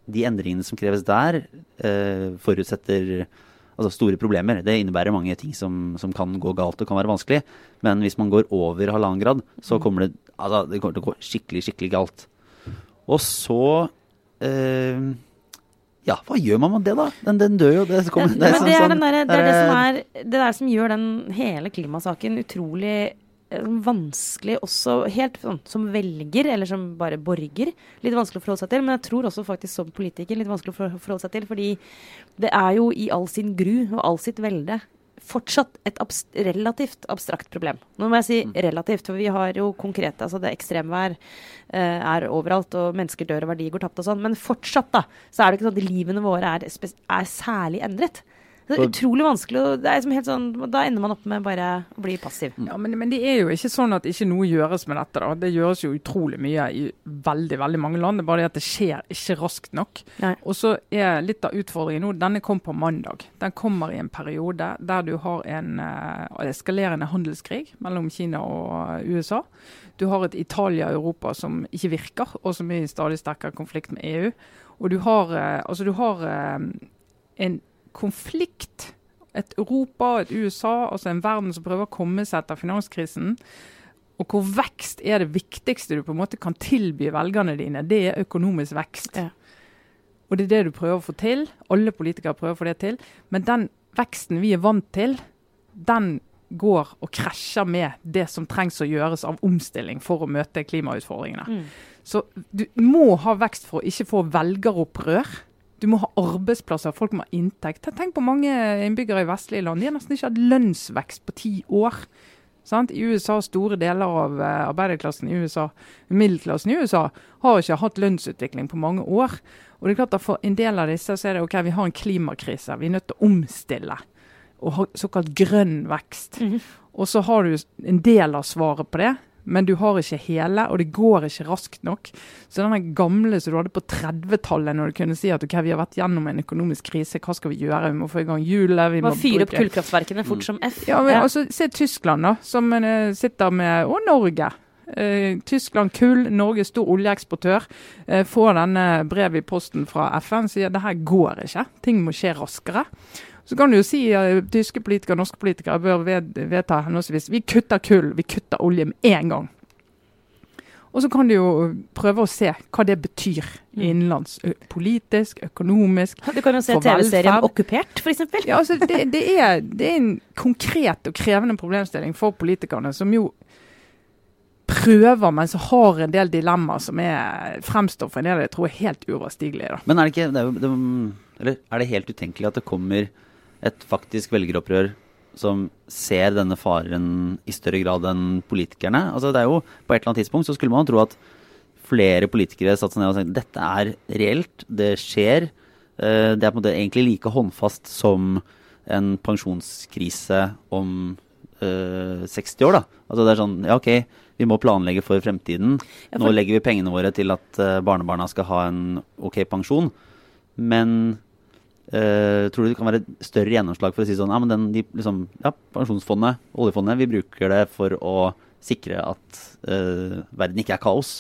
[SPEAKER 1] de endringene som kreves der, eh, forutsetter altså store problemer. Det innebærer mange ting som, som kan gå galt og kan være vanskelig. Men hvis man går over halvannen grad, så kommer det, altså, det kommer til å gå skikkelig, skikkelig galt. Og så eh, Ja, hva gjør man med det, da? Den, den dør jo. Det, kommer, sånn-
[SPEAKER 3] er,
[SPEAKER 1] sånn-
[SPEAKER 3] det, er det, som er, det der som gjør den hele klimasaken utrolig vanskelig også helt sånn som velger, eller som bare borger. Litt vanskelig å forholde seg til, men jeg tror også faktisk som politiker litt vanskelig å forholde seg til. Fordi det er jo i all sin gru og all sitt velde fortsatt et abst relativt abstrakt problem. Nå må jeg si relativt, for vi har jo konkrete altså det Ekstremvær eh, er overalt, og mennesker dør og verdier går tapt og sånn. Men fortsatt, da, så er det ikke sånn at livene våre er, er særlig endret. Det er utrolig vanskelig. Det er liksom helt sånn, da ender man opp med bare å bli passiv.
[SPEAKER 2] Ja, men, men det er jo ikke sånn at ikke noe gjøres med dette. da. Det gjøres jo utrolig mye i veldig veldig mange land. Det er bare det at det skjer ikke raskt nok. Og så er litt av utfordringen nå, denne kom på mandag. Den kommer i en periode der du har en uh, eskalerende handelskrig mellom Kina og USA. Du har et Italia og Europa som ikke virker, og som er i stadig sterkere konflikt med EU. Og du har, uh, altså du har uh, en konflikt Et Europa, et USA, altså en verden som prøver å komme seg etter finanskrisen. Og hvor vekst er det viktigste du på en måte kan tilby velgerne dine. Det er økonomisk vekst.
[SPEAKER 3] Ja.
[SPEAKER 2] Og det er det du prøver å få til. Alle politikere prøver å få det til. Men den veksten vi er vant til, den går og krasjer med det som trengs å gjøres av omstilling for å møte klimautfordringene.
[SPEAKER 3] Mm.
[SPEAKER 2] Så du må ha vekst for å ikke få velgeropprør. Du må ha arbeidsplasser, folk må ha inntekt. Tenk på mange innbyggere i vestlige land. De har nesten ikke hatt lønnsvekst på ti år. Sant? I USA, Store deler av eh, arbeiderklassen i USA, middelklassen i USA, har ikke hatt lønnsutvikling på mange år. Og det er klart at For en del av disse så er det ok, vi har en klimakrise, vi er nødt til å omstille. Og ha såkalt grønn vekst.
[SPEAKER 3] Mhm.
[SPEAKER 2] Og så har du en del av svaret på det, men du har ikke hele, og det går ikke raskt nok. Så den gamle som du hadde på 30-tallet, når du kunne si at ok, vi har vært gjennom en økonomisk krise, hva skal vi gjøre? Vi må få i gang hjulet. vi må
[SPEAKER 3] fyre opp kullkraftverkene fort som F.
[SPEAKER 2] ja, men
[SPEAKER 3] Ja.
[SPEAKER 2] altså, Se Tyskland, da, som eh, sitter med Og Norge. Eh, Tyskland kull, Norge stor oljeeksportør. Eh, får denne brevet i posten fra FN sier det her går ikke. Ting må skje raskere. Så kan du jo si at tyske politikere og norske politikere bør ved, vedta henholdsvis vi kutter kull, vi kutter olje med en gang. Og så kan du jo prøve å se hva det betyr
[SPEAKER 3] Mm.
[SPEAKER 2] innenlands. Politisk, økonomisk. for velferd.
[SPEAKER 3] Du kan jo se TV-serien. Okkupert, f.eks.
[SPEAKER 2] Ja, altså det, det, er, det er en konkret og krevende problemstilling for politikerne, som jo prøver, men som har en del dilemmaer som er, fremstår for en del jeg tror er helt uoverstigelige.
[SPEAKER 1] Men er det ikke det er, det, Eller er det helt utenkelig at det kommer et faktisk velgeropprør som ser denne faren i større grad enn politikerne? Altså det er jo På et eller annet tidspunkt så skulle man tro at flere politikere satte seg ned og tenkte dette er reelt, det skjer. Eh, Det er på en måte egentlig like håndfast som en pensjonskrise om eh, 60 år, da. Altså det er sånn, ja ok, vi må planlegge for fremtiden. Nå legger vi pengene våre til at eh, barnebarna skal ha en ok pensjon. Men eh, tror du det kan være større gjennomslag for å si sånn ja, men den, de, liksom, ja, pensjonsfondet, oljefondet, vi bruker det for å sikre at uh, verden ikke er kaos.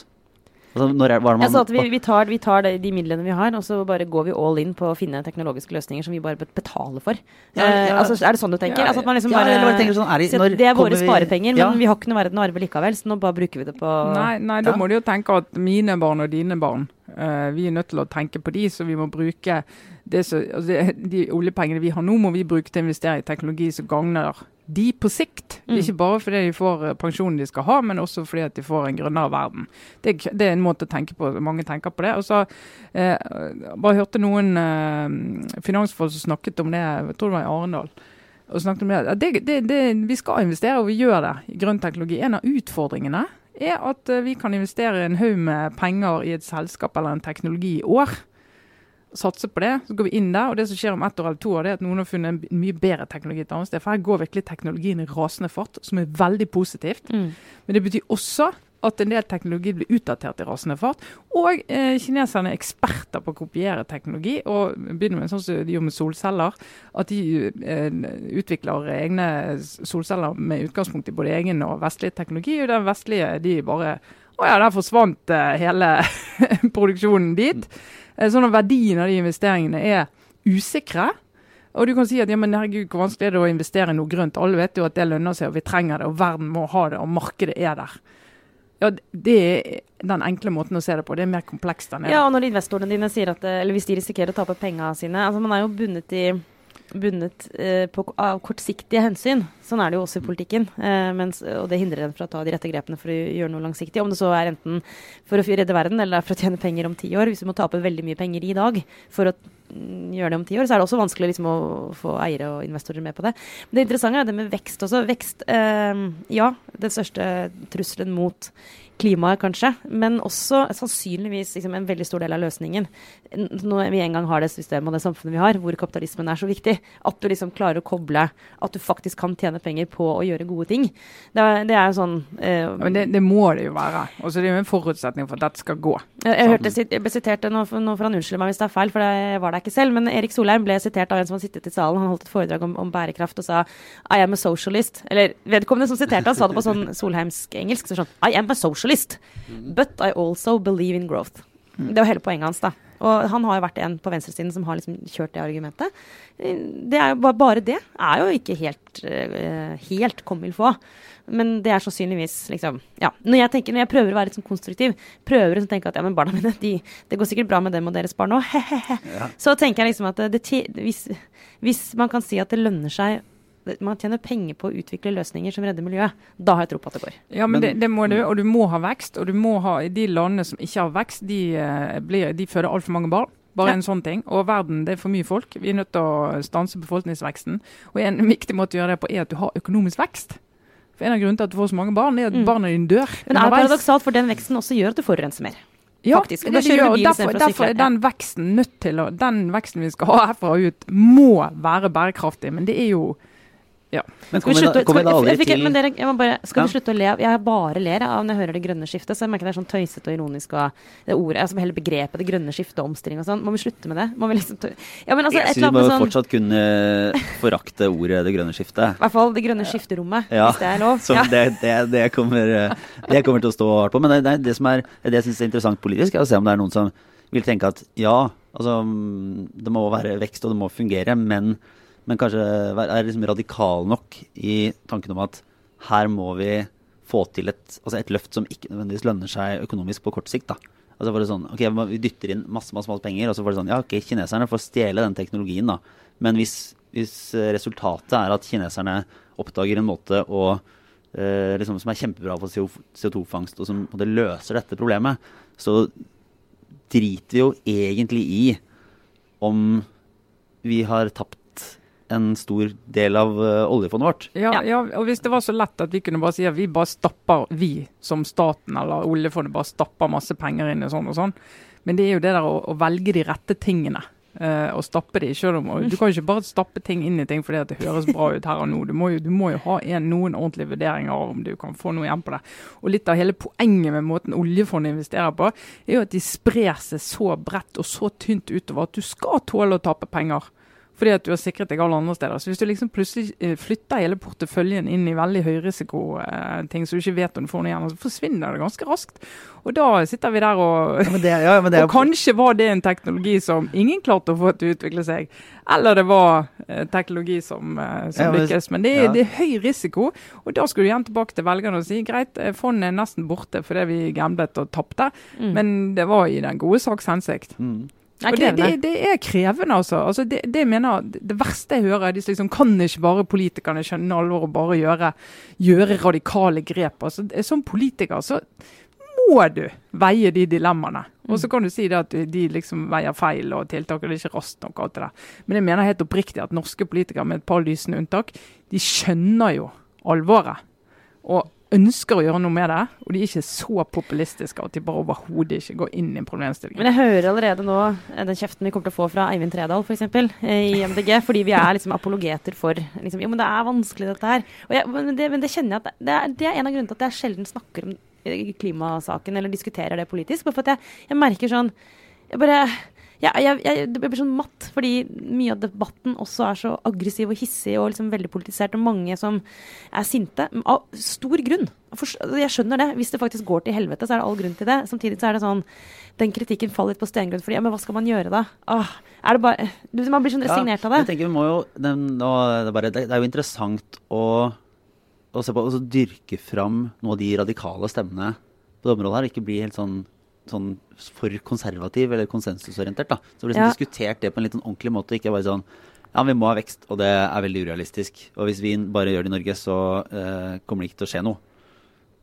[SPEAKER 1] Altså, når er, hva man,
[SPEAKER 3] Jeg sa at vi, vi tar, vi tar de, de midlene vi har, og så bare går vi all in på å finne teknologiske løsninger som vi bare betaler for.
[SPEAKER 1] Ja, ja, uh,
[SPEAKER 3] altså, er det sånn du tenker?
[SPEAKER 1] Ja,
[SPEAKER 3] altså liksom bare,
[SPEAKER 1] sånn, er det- når
[SPEAKER 3] det er våre sparepenger,
[SPEAKER 1] vi-
[SPEAKER 3] men vi har ikke noe verden å arve likevel, så nå bare bruker vi det på
[SPEAKER 2] Nei, nei, da må du jo tenke at mine barn og dine barn, Uh, vi er nødt til å tenke på de, så vi må bruke det så, altså de oljepengene vi har nå, må vi bruke til å investere i teknologi som gagner de på sikt.
[SPEAKER 3] Mm.
[SPEAKER 2] Ikke bare fordi de får eh, pensjonen de skal ha, men også fordi at de får en grønnere verden. Det, det er en måte å tenke på. Mange tenker på det. Og så eh, bare hørte noen eh, finansfolk som snakket om det, jeg tror det var i Arendal. Og snakket om det. Det, det, det. Vi skal investere, og vi gjør det i grønn teknologi. En av utfordringene er at eh, vi kan investere en haug med penger i et selskap eller en teknologi i år. Satse på det, så går vi inn der. Og det som skjer om ett år eller to år, det er at noen har funnet en mye bedre teknologi et annet sted. For her går virkelig teknologien i rasende fart, som er veldig positivt.
[SPEAKER 3] Mm.
[SPEAKER 2] Men det betyr også at en del teknologi blir utdatert i rasende fart. Og eh, kineserne er eksperter på å kopiere teknologi. og begynner med sånn som de gjør med solceller. At de eh, utvikler egne solceller med utgangspunkt i både egen og vestlig teknologi. Og den vestlige de bare Å ja, der forsvant eh, hele produksjonen dit. Eh, sånn at verdien av de investeringene er usikre. Og du kan si at ja, men herregud, hvor vanskelig er det å investere i noe grønt? Alle vet jo at det lønner seg, og vi trenger det, og verden må ha det, og markedet er der. Ja, Det er den enkle måten å se det på. Det er mer komplekst enn det.
[SPEAKER 3] Ja, og når investorene dine sier at eh, Eller hvis de risikerer å tape pengene sine altså Man er jo bundet i bundet eh, på, av kortsiktige hensyn. Sånn er det jo også i politikken. Eh, mens, og det hindrer en fra å ta de rette grepene for å gjøre noe langsiktig. Om det så er enten for å redde verden eller for å tjene penger om ti år. Hvis du må tape veldig mye penger i dag for å mm, gjøre det om ti år, så er det også vanskelig liksom, å få eiere og investorer med på det. Men det interessante er det med vekst også. Vekst, eh, ja, den største trusselen mot klimaet, kanskje, men også sannsynligvis liksom, en veldig stor del av løsningen. Når vi en gang har det systemet og det samfunnet vi har, hvor kapitalismen er så viktig, at du liksom klarer å koble at du faktisk kan tjene penger på å gjøre gode ting. Det det er jo sånn eh,
[SPEAKER 2] Ja, Men det, det må det jo være. og det er jo en forutsetning for at dette skal gå.
[SPEAKER 3] jeg, jeg, hørte, sit- jeg ble sitert, nå, får- nå får han unnskylde meg hvis det er feil, for jeg var der ikke selv, men Erik Solheim ble sitert av en som har sittet i salen. Han holdt et foredrag om, om bærekraft og sa I am a socialist. Eller vedkommende som siterte han, sa det på sånn solheimsk engelsk. Så sånn I am a socialist, but I also believe in growth. Det er jo hele poenget hans, da. Og han har jo vært en på venstresiden som har liksom kjørt det argumentet. Eh, det er jo bare, bare det er jo ikke helt, uh, helt comme il faut. Men det er sannsynligvis liksom Ja. Når jeg, tenker, når jeg prøver å være litt sånn konstruktiv, prøver å tenke at ja, men barna mine, de, det går sikkert bra med dem og deres barn òg, ja. så tenker jeg liksom at det, hvis, hvis man kan si at det lønner seg man tjener penger på å utvikle løsninger som redder miljøet. Da har jeg tro på at det går.
[SPEAKER 2] Ja, men, men det, det, må du, og du må ha vekst. Og du må ha de landene som ikke har vekst, de, eh, blir, de føder altfor mange barn. Bare ja. en sånn ting. Og verden, det er for mye folk. Vi er nødt til å stanse befolkningsveksten. Og en viktig måte å gjøre det på er at du har økonomisk vekst. For En av grunnene til at du får så mange barn, er at mm. barna dine dør.
[SPEAKER 3] Men det er paradoksalt, for den veksten også gjør at du forurenser mer.
[SPEAKER 2] Ja, Faktisk. det, det gjør, og derfor, derfor, er den veksten nødt til å, den veksten vi skal ha herfra og ut, må være bærekraftig. Men det er jo ja.
[SPEAKER 1] Men kommer vi, slutte, da aldri til
[SPEAKER 3] men dere, jeg må bare, Skal ja. vi slutte å le? Jeg bare ler av når jeg hører det grønne skiftet. Så jeg merker det er sånn tøysete og ironisk. Og det ordet, altså hele begrepet det grønne skiftet og omstilling og sånn. Må vi slutte med det? Må vi liksom
[SPEAKER 1] ja, men altså, jeg syns må sånn, fortsatt kunne forakte ordet det grønne skiftet.
[SPEAKER 3] I hvert fall det grønne skifterommet, ja. hvis det er lov.
[SPEAKER 1] Så det, det, det, kommer, det, kommer, til å stå hardt på. Men det, det, som er, det jeg syns er interessant politisk, er å se om det er noen som vil tenke at ja, altså det må være vekst og det må fungere, men men kanskje er liksom radikal nok i tanken om at her må vi få til et, altså et løft som ikke nødvendigvis lønner seg økonomisk på kort sikt. da. Altså var det sånn, ok, Vi dytter inn masse masse, masse penger, og så var det sånn Ja, ok, kineserne får stjele den teknologien, da. Men hvis, hvis resultatet er at kineserne oppdager en måte å, eh, liksom, som er kjempebra for CO2-fangst, og som det løser dette problemet, så driter vi jo egentlig i om vi har tapt en stor del av uh, oljefondet vårt.
[SPEAKER 2] Ja, ja, og Hvis det var så lett at vi kunne bare si at vi bare stapper, vi som staten eller oljefondet bare stapper masse penger inn i sånn og sånn. Men det er jo det der å, å velge de rette tingene. Uh, og stappe de selv om, Du kan jo ikke bare stappe ting inn i ting fordi det høres bra ut her og nå. Du må jo, du må jo ha en, noen ordentlige vurderinger av om du kan få noe igjen på det. Og Litt av hele poenget med måten oljefondet investerer på, er jo at de sprer seg så bredt og så tynt utover at du skal tåle å tape penger fordi at du har sikret deg alle andre steder. Så hvis du liksom plutselig eh, flytter hele porteføljen inn i veldig høyrisikoting, så du ikke vet om du får noe igjen, så forsvinner det ganske raskt. Og da sitter vi der og ja, det, ja, det, Og kanskje var det en teknologi som ingen klarte å få til å utvikle seg. Eller det var eh, teknologi som, som ja, men, lykkes. Men det det er, høy risiko. Og da skulle du igjen tilbake til velgerne og si greit, eh, fondet er nesten borte fordi vi gamblet og tapte, mm. men det var i den gode saks hensikt. Mm. Og det, det, det, er krevende, altså. altså det, det, mener, det verste jeg hører, er de liksom, kan ikke bare politikerne skjønne alvor og bare gjøre, gjøre radikale grep. Altså, som politiker så må du veie de dilemmaene. Og så mm. kan du si det at de liksom veier feil og tiltak er ikke raskt nok. alt det der. Men jeg mener helt oppriktig at norske politikere, med et par lysende unntak, de skjønner jo alvoret. Og ønsker å gjøre noe med det, og de er ikke så populistiske at de bare overhodet ikke går inn i problemstillingen.
[SPEAKER 3] Men jeg hører allerede nå eh, den kjeften vi kommer til å få fra Eivind Tredal f.eks. Eh, i MDG, fordi vi er liksom apologeter for liksom, Jo, men det er vanskelig dette her. Jeg, men, det, men, det, kjenner jeg at det er, det er, en av grunnene til at jeg sjelden snakker om eh, klimasaken eller diskuterer det politisk. Bare for at jeg, jeg merker sånn jeg bare jeg, jeg, jeg, blir sånn matt, fordi mye av debatten også er så aggressiv og hissig og liksom veldig politisert, og mange som er sinte. Av stor grunn. Jeg skjønner det. Hvis det faktisk går til helvete, så er det all grunn til det. Samtidig så er det sånn Den kritikken faller litt på stengrunn. Fordi, ja, men hva skal man gjøre da? Åh, er det bare Man blir sånn resignert
[SPEAKER 1] ja,
[SPEAKER 3] av det.
[SPEAKER 1] Jeg tenker vi må jo det, er bare, det, er jo interessant å, å se på, å dyrke fram noen av de radikale stemmene på det området her. Ikke bli helt sånn sånn for konservativ eller konsensusorientert. da. Så vi liksom ja. diskutert det på en litt sånn ordentlig måte, ikke bare sånn ja, vi må ha vekst, og det er veldig urealistisk. Og hvis vi bare gjør det i Norge, så uh, kommer det ikke til å skje noe.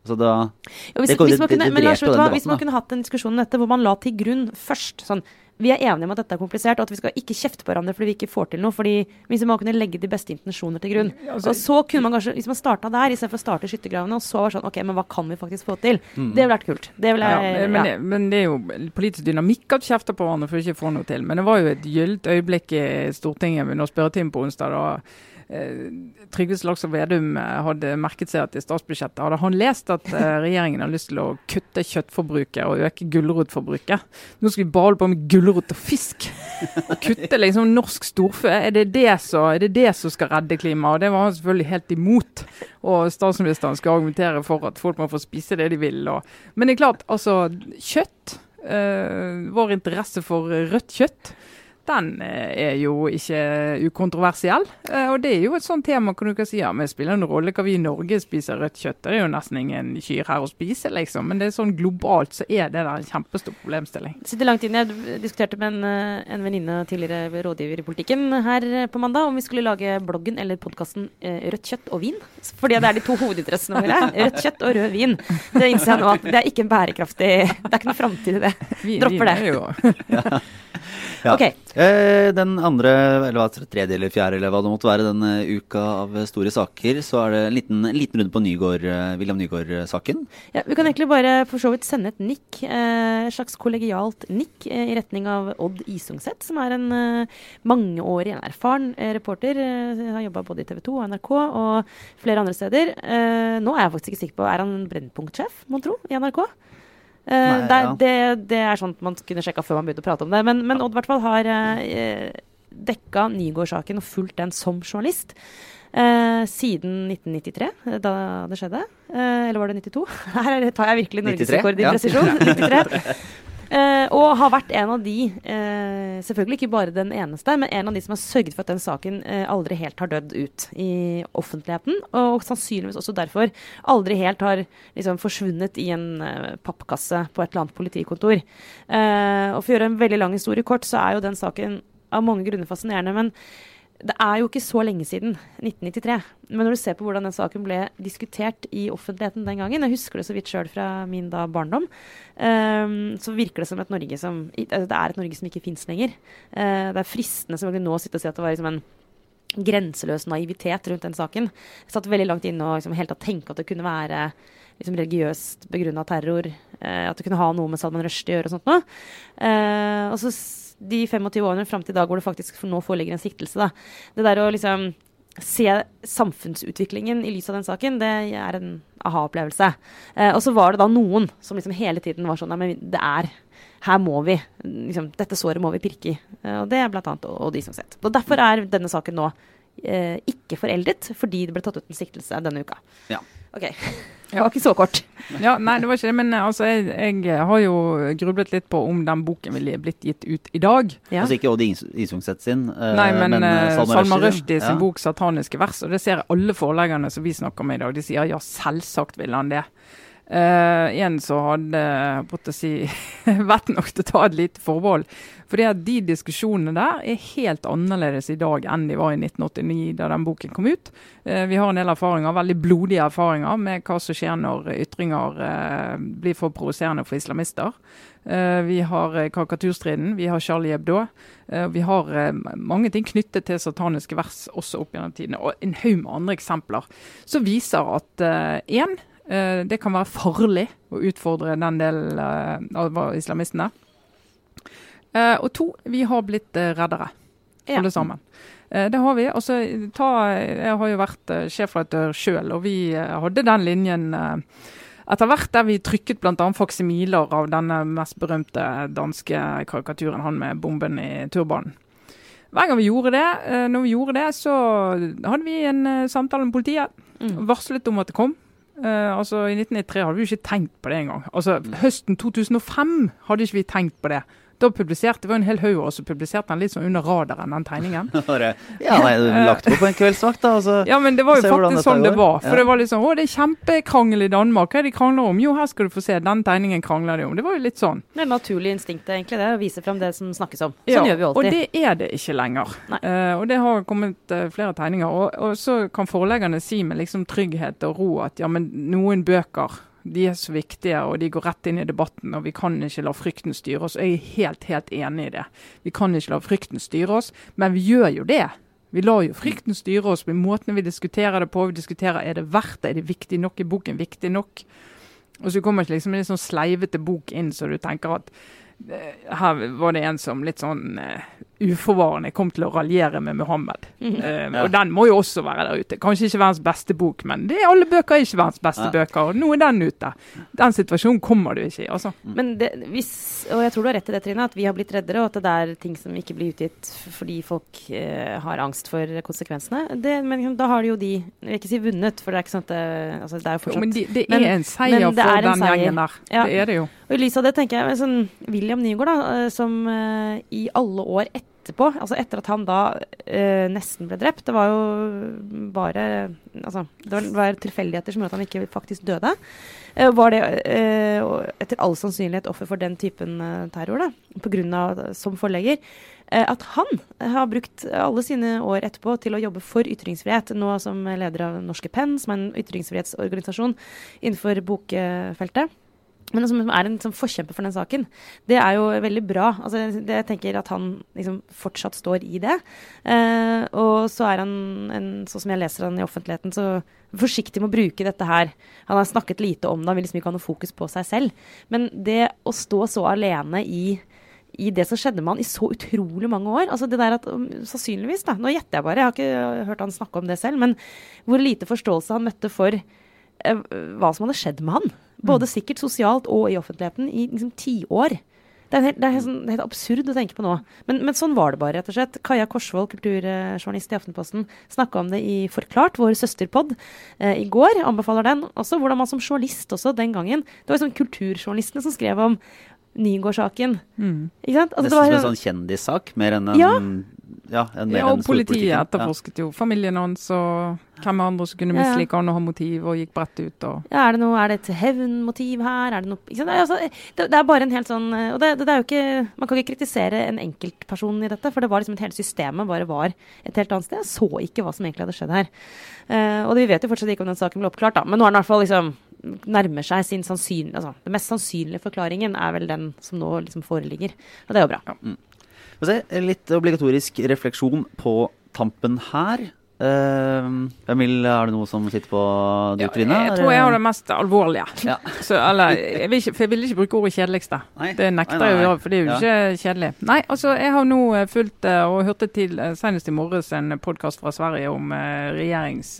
[SPEAKER 1] Så da,
[SPEAKER 3] ja, hvis, det, hvis, man kunne, det, det men Lars, hvis man kunne hatt en diskusjon om dette hvor man la til grunn først sånn vi er enige om at dette er komplisert, og at vi skal ikke kjefte på hverandre fordi vi ikke får til noe. fordi Hvis man kunne legge de beste intensjoner til grunn. Altså, og så kunne man kanskje, Hvis man starta der istedenfor å starte skyttergravene, og så var sånn OK, men hva kan vi faktisk få til? Mm. Det ville vært kult. Det ville, jeg,
[SPEAKER 2] ja, men, ja. men, det er jo politisk dynamikk at kjefter på hverandre for å ikke få noe til. Men det var jo et gyllent øyeblikk i Stortinget under spørretimen på onsdag. da Trygve Slagsvold Vedum eh, hadde merket seg at i statsbudsjettet hadde han lest at eh, regjeringen har lyst til å kutte kjøttforbruket og øke gulrotforbruket. Nå skal vi bare holde på med gulrot og fisk. Og kutte liksom norsk storfe. Er det det, så, er det det som skal redde klimaet? Og det var han selvfølgelig helt imot. Og statsministeren skal argumentere for at folk må få spise det de vil. Og, men det er klart, altså kjøtt Øh, vår interesse for rødt kjøtt den eh, er jo ikke ukontroversiell. Eh, og det er jo et sånt tema kan du ikke si ja, men spiller en rolle hva vi i Norge spiser rødt kjøtt. Det er jo nesten ingen kyr her å spise, liksom. Men det er sånn globalt så er det der en kjempestor problemstilling.
[SPEAKER 3] Det Sitter langt inne. Jeg diskuterte med en, eh, en venninne tidligere rådgiver i politikken her på mandag om vi skulle lage bloggen eller podkasten Rødt kjøtt og vin. Fordi det er de to hovedinteressene våre. Rødt kjøtt og rød vin. Det innser jeg nå at det er ikke en bærekraftig Det er ikke noe framtid i det.
[SPEAKER 2] Vin,
[SPEAKER 3] Dropper
[SPEAKER 2] vin er
[SPEAKER 3] det.
[SPEAKER 2] jo
[SPEAKER 1] Ja.
[SPEAKER 3] ja.
[SPEAKER 1] Eh, den andre, eller hva, tredje eller fjerde, eller hva det måtte være, denne uka av store saker, så er det en liten, en liten runde på Nygård, eh, William Nygaard-saken.
[SPEAKER 3] Ja, vi kan egentlig bare for så vidt sende et nikk, eh, et slags kollegialt nikk, eh, i retning av Odd Isungset, som er en eh, mangeårig, en erfaren eh, reporter. Eh, har jobba både i TV 2 og NRK og flere andre steder. Eh, nå er jeg faktisk ikke sikker på Er han Brennpunkt-sjef, mon tro, i NRK? Eh,
[SPEAKER 1] Nei,
[SPEAKER 3] det, er-
[SPEAKER 1] ja.
[SPEAKER 3] det, det er sånt man kunne sjekka før man begynte å prate om det. Men, men Odd i hvert fall har eh, dekka Nygård-saken og fulgt den som journalist. Eh, siden 1993, eh, da det skjedde. Eh, eller var det 92? Her tar jeg virkelig
[SPEAKER 1] 93,
[SPEAKER 3] norgesrekord i presisjon. 93. Eh, og har vært en av de, eh, selvfølgelig ikke bare den eneste, men en av de som har sørget for at den saken eh, aldri helt har dødd ut i offentligheten. Og sannsynligvis også derfor aldri helt har liksom, forsvunnet i en eh, pappkasse på et eller annet politikontor. Eh, og for å gjøre en veldig lang historie kort, så er jo den saken av mange grunner fascinerende. men det er jo ikke så lenge siden, 1993. Men når du ser på hvordan den saken ble diskutert i offentligheten den gangen, jeg husker det så vidt sjøl fra min da barndom, um, så virker det som et Norge som altså, Det er et Norge som ikke fins lenger. Uh, det er fristende selvfølgelig nå å sitte og si at det var liksom en grenseløs naivitet rundt den saken. Jeg satt veldig langt inne og liksom helt å tenke at det kunne være liksom religiøst begrunna terror. Uh, at det kunne ha noe med Salman Rushdie å gjøre og sånt noe. Uh, de 25 årene fram til i dag hvor det faktisk for nå foreligger en siktelse, da. Det der å liksom se samfunnsutviklingen i lys av den saken, det er en aha-opplevelse. Eh, og så var det da noen som liksom hele tiden var sånn Nei, men det er her må vi liksom, Dette såret må vi pirke i. Eh, og det er bl.a. som sett. Og derfor er denne saken nå eh, ikke foreldet, fordi det ble tatt ut en siktelse denne uka.
[SPEAKER 1] Ja.
[SPEAKER 3] Ok. Det var ikke så kort.
[SPEAKER 2] Ja, nei, det var ikke det. Men eh, altså, jeg, jeg har jo grublet litt på om den boken ville blitt gitt ut i dag.
[SPEAKER 3] Ja.
[SPEAKER 1] Altså ikke Odd Is- Isungset sin, eh,
[SPEAKER 2] Nei, men,
[SPEAKER 1] men
[SPEAKER 2] uh, Salman Rushdie sin
[SPEAKER 1] Ja.
[SPEAKER 2] bok 'Sataniske vers', og det ser alle forleggerne som vi snakker med i dag, de sier ja, selvsagt vil han det. Eh, en som hadde på si, vært nok til å ta et lite forbehold. At de diskusjonene der er helt annerledes i dag enn de var i 1989, da den boken kom ut. Uh, vi har en del erfaringer, veldig blodige erfaringer med hva som skjer når ytringer uh, blir for provoserende for islamister. Vi har karikaturstriden, vi har Charlie Hebdo. Vi har mange ting knyttet til sataniske vers også opp gjennom tidene, og en haug med andre eksempler som viser at én, det kan være farlig å utfordre den delen eh, av islamistene. Eh, og to, vi har blitt reddere, reddere,
[SPEAKER 3] Ja.
[SPEAKER 2] alle sammen. Eh, det har vi. Altså, ta, jeg har jo vært sjefredaktør sjøl, og vi eh, hadde den linjen eh, etter hvert der vi trykket bl.a. faksimiler av denne mest berømte danske karikaturen, han med bomben i turbanen. Hver gang vi gjorde det, eh, når vi gjorde det, så hadde vi en eh, samtale med politiet.
[SPEAKER 3] Mm.
[SPEAKER 2] Varslet om at det kom. Eh, altså I 1993 hadde vi jo ikke tenkt på det engang. Altså Høsten 2005 hadde ikke vi tenkt på det. Da publiserte, Det var en hel haug av oss som publiserte den litt sånn under radaren, den tegningen.
[SPEAKER 1] Ja, nei, du lagt på på en kveldsvakt, da. Og så,
[SPEAKER 2] Ja, men det var jo faktisk sånn det var. For
[SPEAKER 1] Ja.
[SPEAKER 2] det var liksom Å, det er kjempekrangel i Danmark. Hva er det de krangler om? Jo, her skal du få se. Den tegningen krangler de om. Det var jo litt sånn.
[SPEAKER 3] Det er naturlig instinkt egentlig, det, å vise fram det som snakkes om. Sånn gjør vi alltid.
[SPEAKER 2] Og det er det ikke lenger. Eh, og det har kommet uh, flere tegninger. Og, og så kan forleggerne si med liksom trygghet og ro at ja, men noen bøker de er så viktige, og de går rett inn i debatten, og vi kan ikke la frykten styre oss. Jeg er helt, helt enig i det. Vi kan ikke la frykten styre oss, men vi gjør jo det. Vi lar jo frykten styre oss med måten vi diskuterer det på. Vi diskuterer er det verdt det, er det viktig nok, er boken viktig nok? Og så kommer det liksom en litt sånn sleivete bok inn, så du tenker at eh, her var det en som litt sånn eh, uforvarende kom til å raljere med Muhammed.
[SPEAKER 3] Mhm.
[SPEAKER 2] Eh,
[SPEAKER 1] Ja.
[SPEAKER 2] Og den må jo også være der ute. Kanskje ikke verdens beste bok, men det, alle bøker er ikke verdens beste
[SPEAKER 1] ja.
[SPEAKER 2] bøker. Og nå er den ute. Den situasjonen kommer du ikke i. altså.
[SPEAKER 3] Men det, hvis, og jeg tror du har rett i det, Trine, at vi har blitt reddere, og at det er ting som ikke blir utgitt fordi folk uh, har angst for konsekvensene. Det, men da har de jo de Jeg vil ikke si vunnet, for det er ikke sånn at det, altså, det er jo
[SPEAKER 2] Jo,
[SPEAKER 3] fortsatt
[SPEAKER 2] men de, det
[SPEAKER 3] Men-
[SPEAKER 2] er en seier for den
[SPEAKER 3] seier.
[SPEAKER 2] gjengen der.
[SPEAKER 3] Ja.
[SPEAKER 2] Det er det jo.
[SPEAKER 3] Og i lys av det tenker jeg sånn, William Nygaard, da, eh, som uh, i alle år etterpå, altså etter at han da eh, nesten ble drept Det var jo bare Altså, det var, var tilfeldigheter som gjorde at han ikke faktisk døde. Eh, var det etter all sannsynlighet offer for den typen terror, da, på grunn av, som forlegger. At han har brukt alle sine år etterpå til å jobbe for ytringsfrihet, nå som leder av Norske Penn, som er en ytringsfrihetsorganisasjon innenfor bokfeltet men som er en som forkjemper for den saken, det er jo veldig bra. Altså, det, jeg tenker at han liksom, fortsatt står i det. Eh, og så er han, en, sånn som jeg leser han i offentligheten, så forsiktig med å bruke dette her. Han har snakket lite om det, han vil liksom ikke ha noe fokus på seg selv. Men det å stå så alene i i det som skjedde med han i så utrolig mange år. Altså det der at um, Sannsynligvis, da, nå gjetter jeg bare, jeg har ikke hørt han snakke om det selv, men hvor lite forståelse han møtte for hva som hadde skjedd med han. Både mm. sikkert sosialt og i offentligheten i liksom tiår. Det er, helt, det, er helt, sånn, det er, helt, absurd å tenke på nå. Men, men, sånn var det bare, rett og slett. Kaja Korsvold, kulturjournalist i Aftenposten, snakka om det i Forklart, vår søsterpod, eh, i går. Anbefaler den også. Hvordan man som journalist også den gangen Det var liksom kulturjournalistene som skrev om Nygård-saken. Mm.
[SPEAKER 1] Ikke sant? Altså, Nesten som en sånn kjendissak, mer enn en
[SPEAKER 3] ja.
[SPEAKER 1] Ja,
[SPEAKER 2] ja og politiet etterforsket jo familien hans og hvem andre som kunne mislike han og ha motiv, og gikk bredt ut. Og
[SPEAKER 3] ja, er det noe, er det et hevnmotiv her? Er det, noe, det, er altså, det, det, er bare en helt sånn Og det, det, er jo ikke Man kan ikke kritisere en enkeltperson i dette, for det var liksom et hele systemet bare var et helt annet sted. Jeg så ikke hva som egentlig hadde skjedd her. Uh, og vi vet jo fortsatt ikke om den saken ble oppklart, da. Men nå er den i hvert fall liksom nærmer seg sin sannsynlige altså, Den mest sannsynlige forklaringen er vel den som nå liksom foreligger. Og det er jo bra. Ja. Mm.
[SPEAKER 1] Litt obligatorisk refleksjon på tampen her. Uh, Emil, er det noe som sitter på ditt ja, tryne?
[SPEAKER 2] Jeg tror jeg har det mest alvorlige. Ja. Så, eller, jeg vil ikke, for jeg vil ikke bruke ordet kjedeligste. Nei. Det nekter jeg å gjøre, for det er jo ja. ikke kjedelig. Nei, altså jeg har nå eh, fulgt eh, og hørte til senest i morges en podkast fra Sverige om regjerings...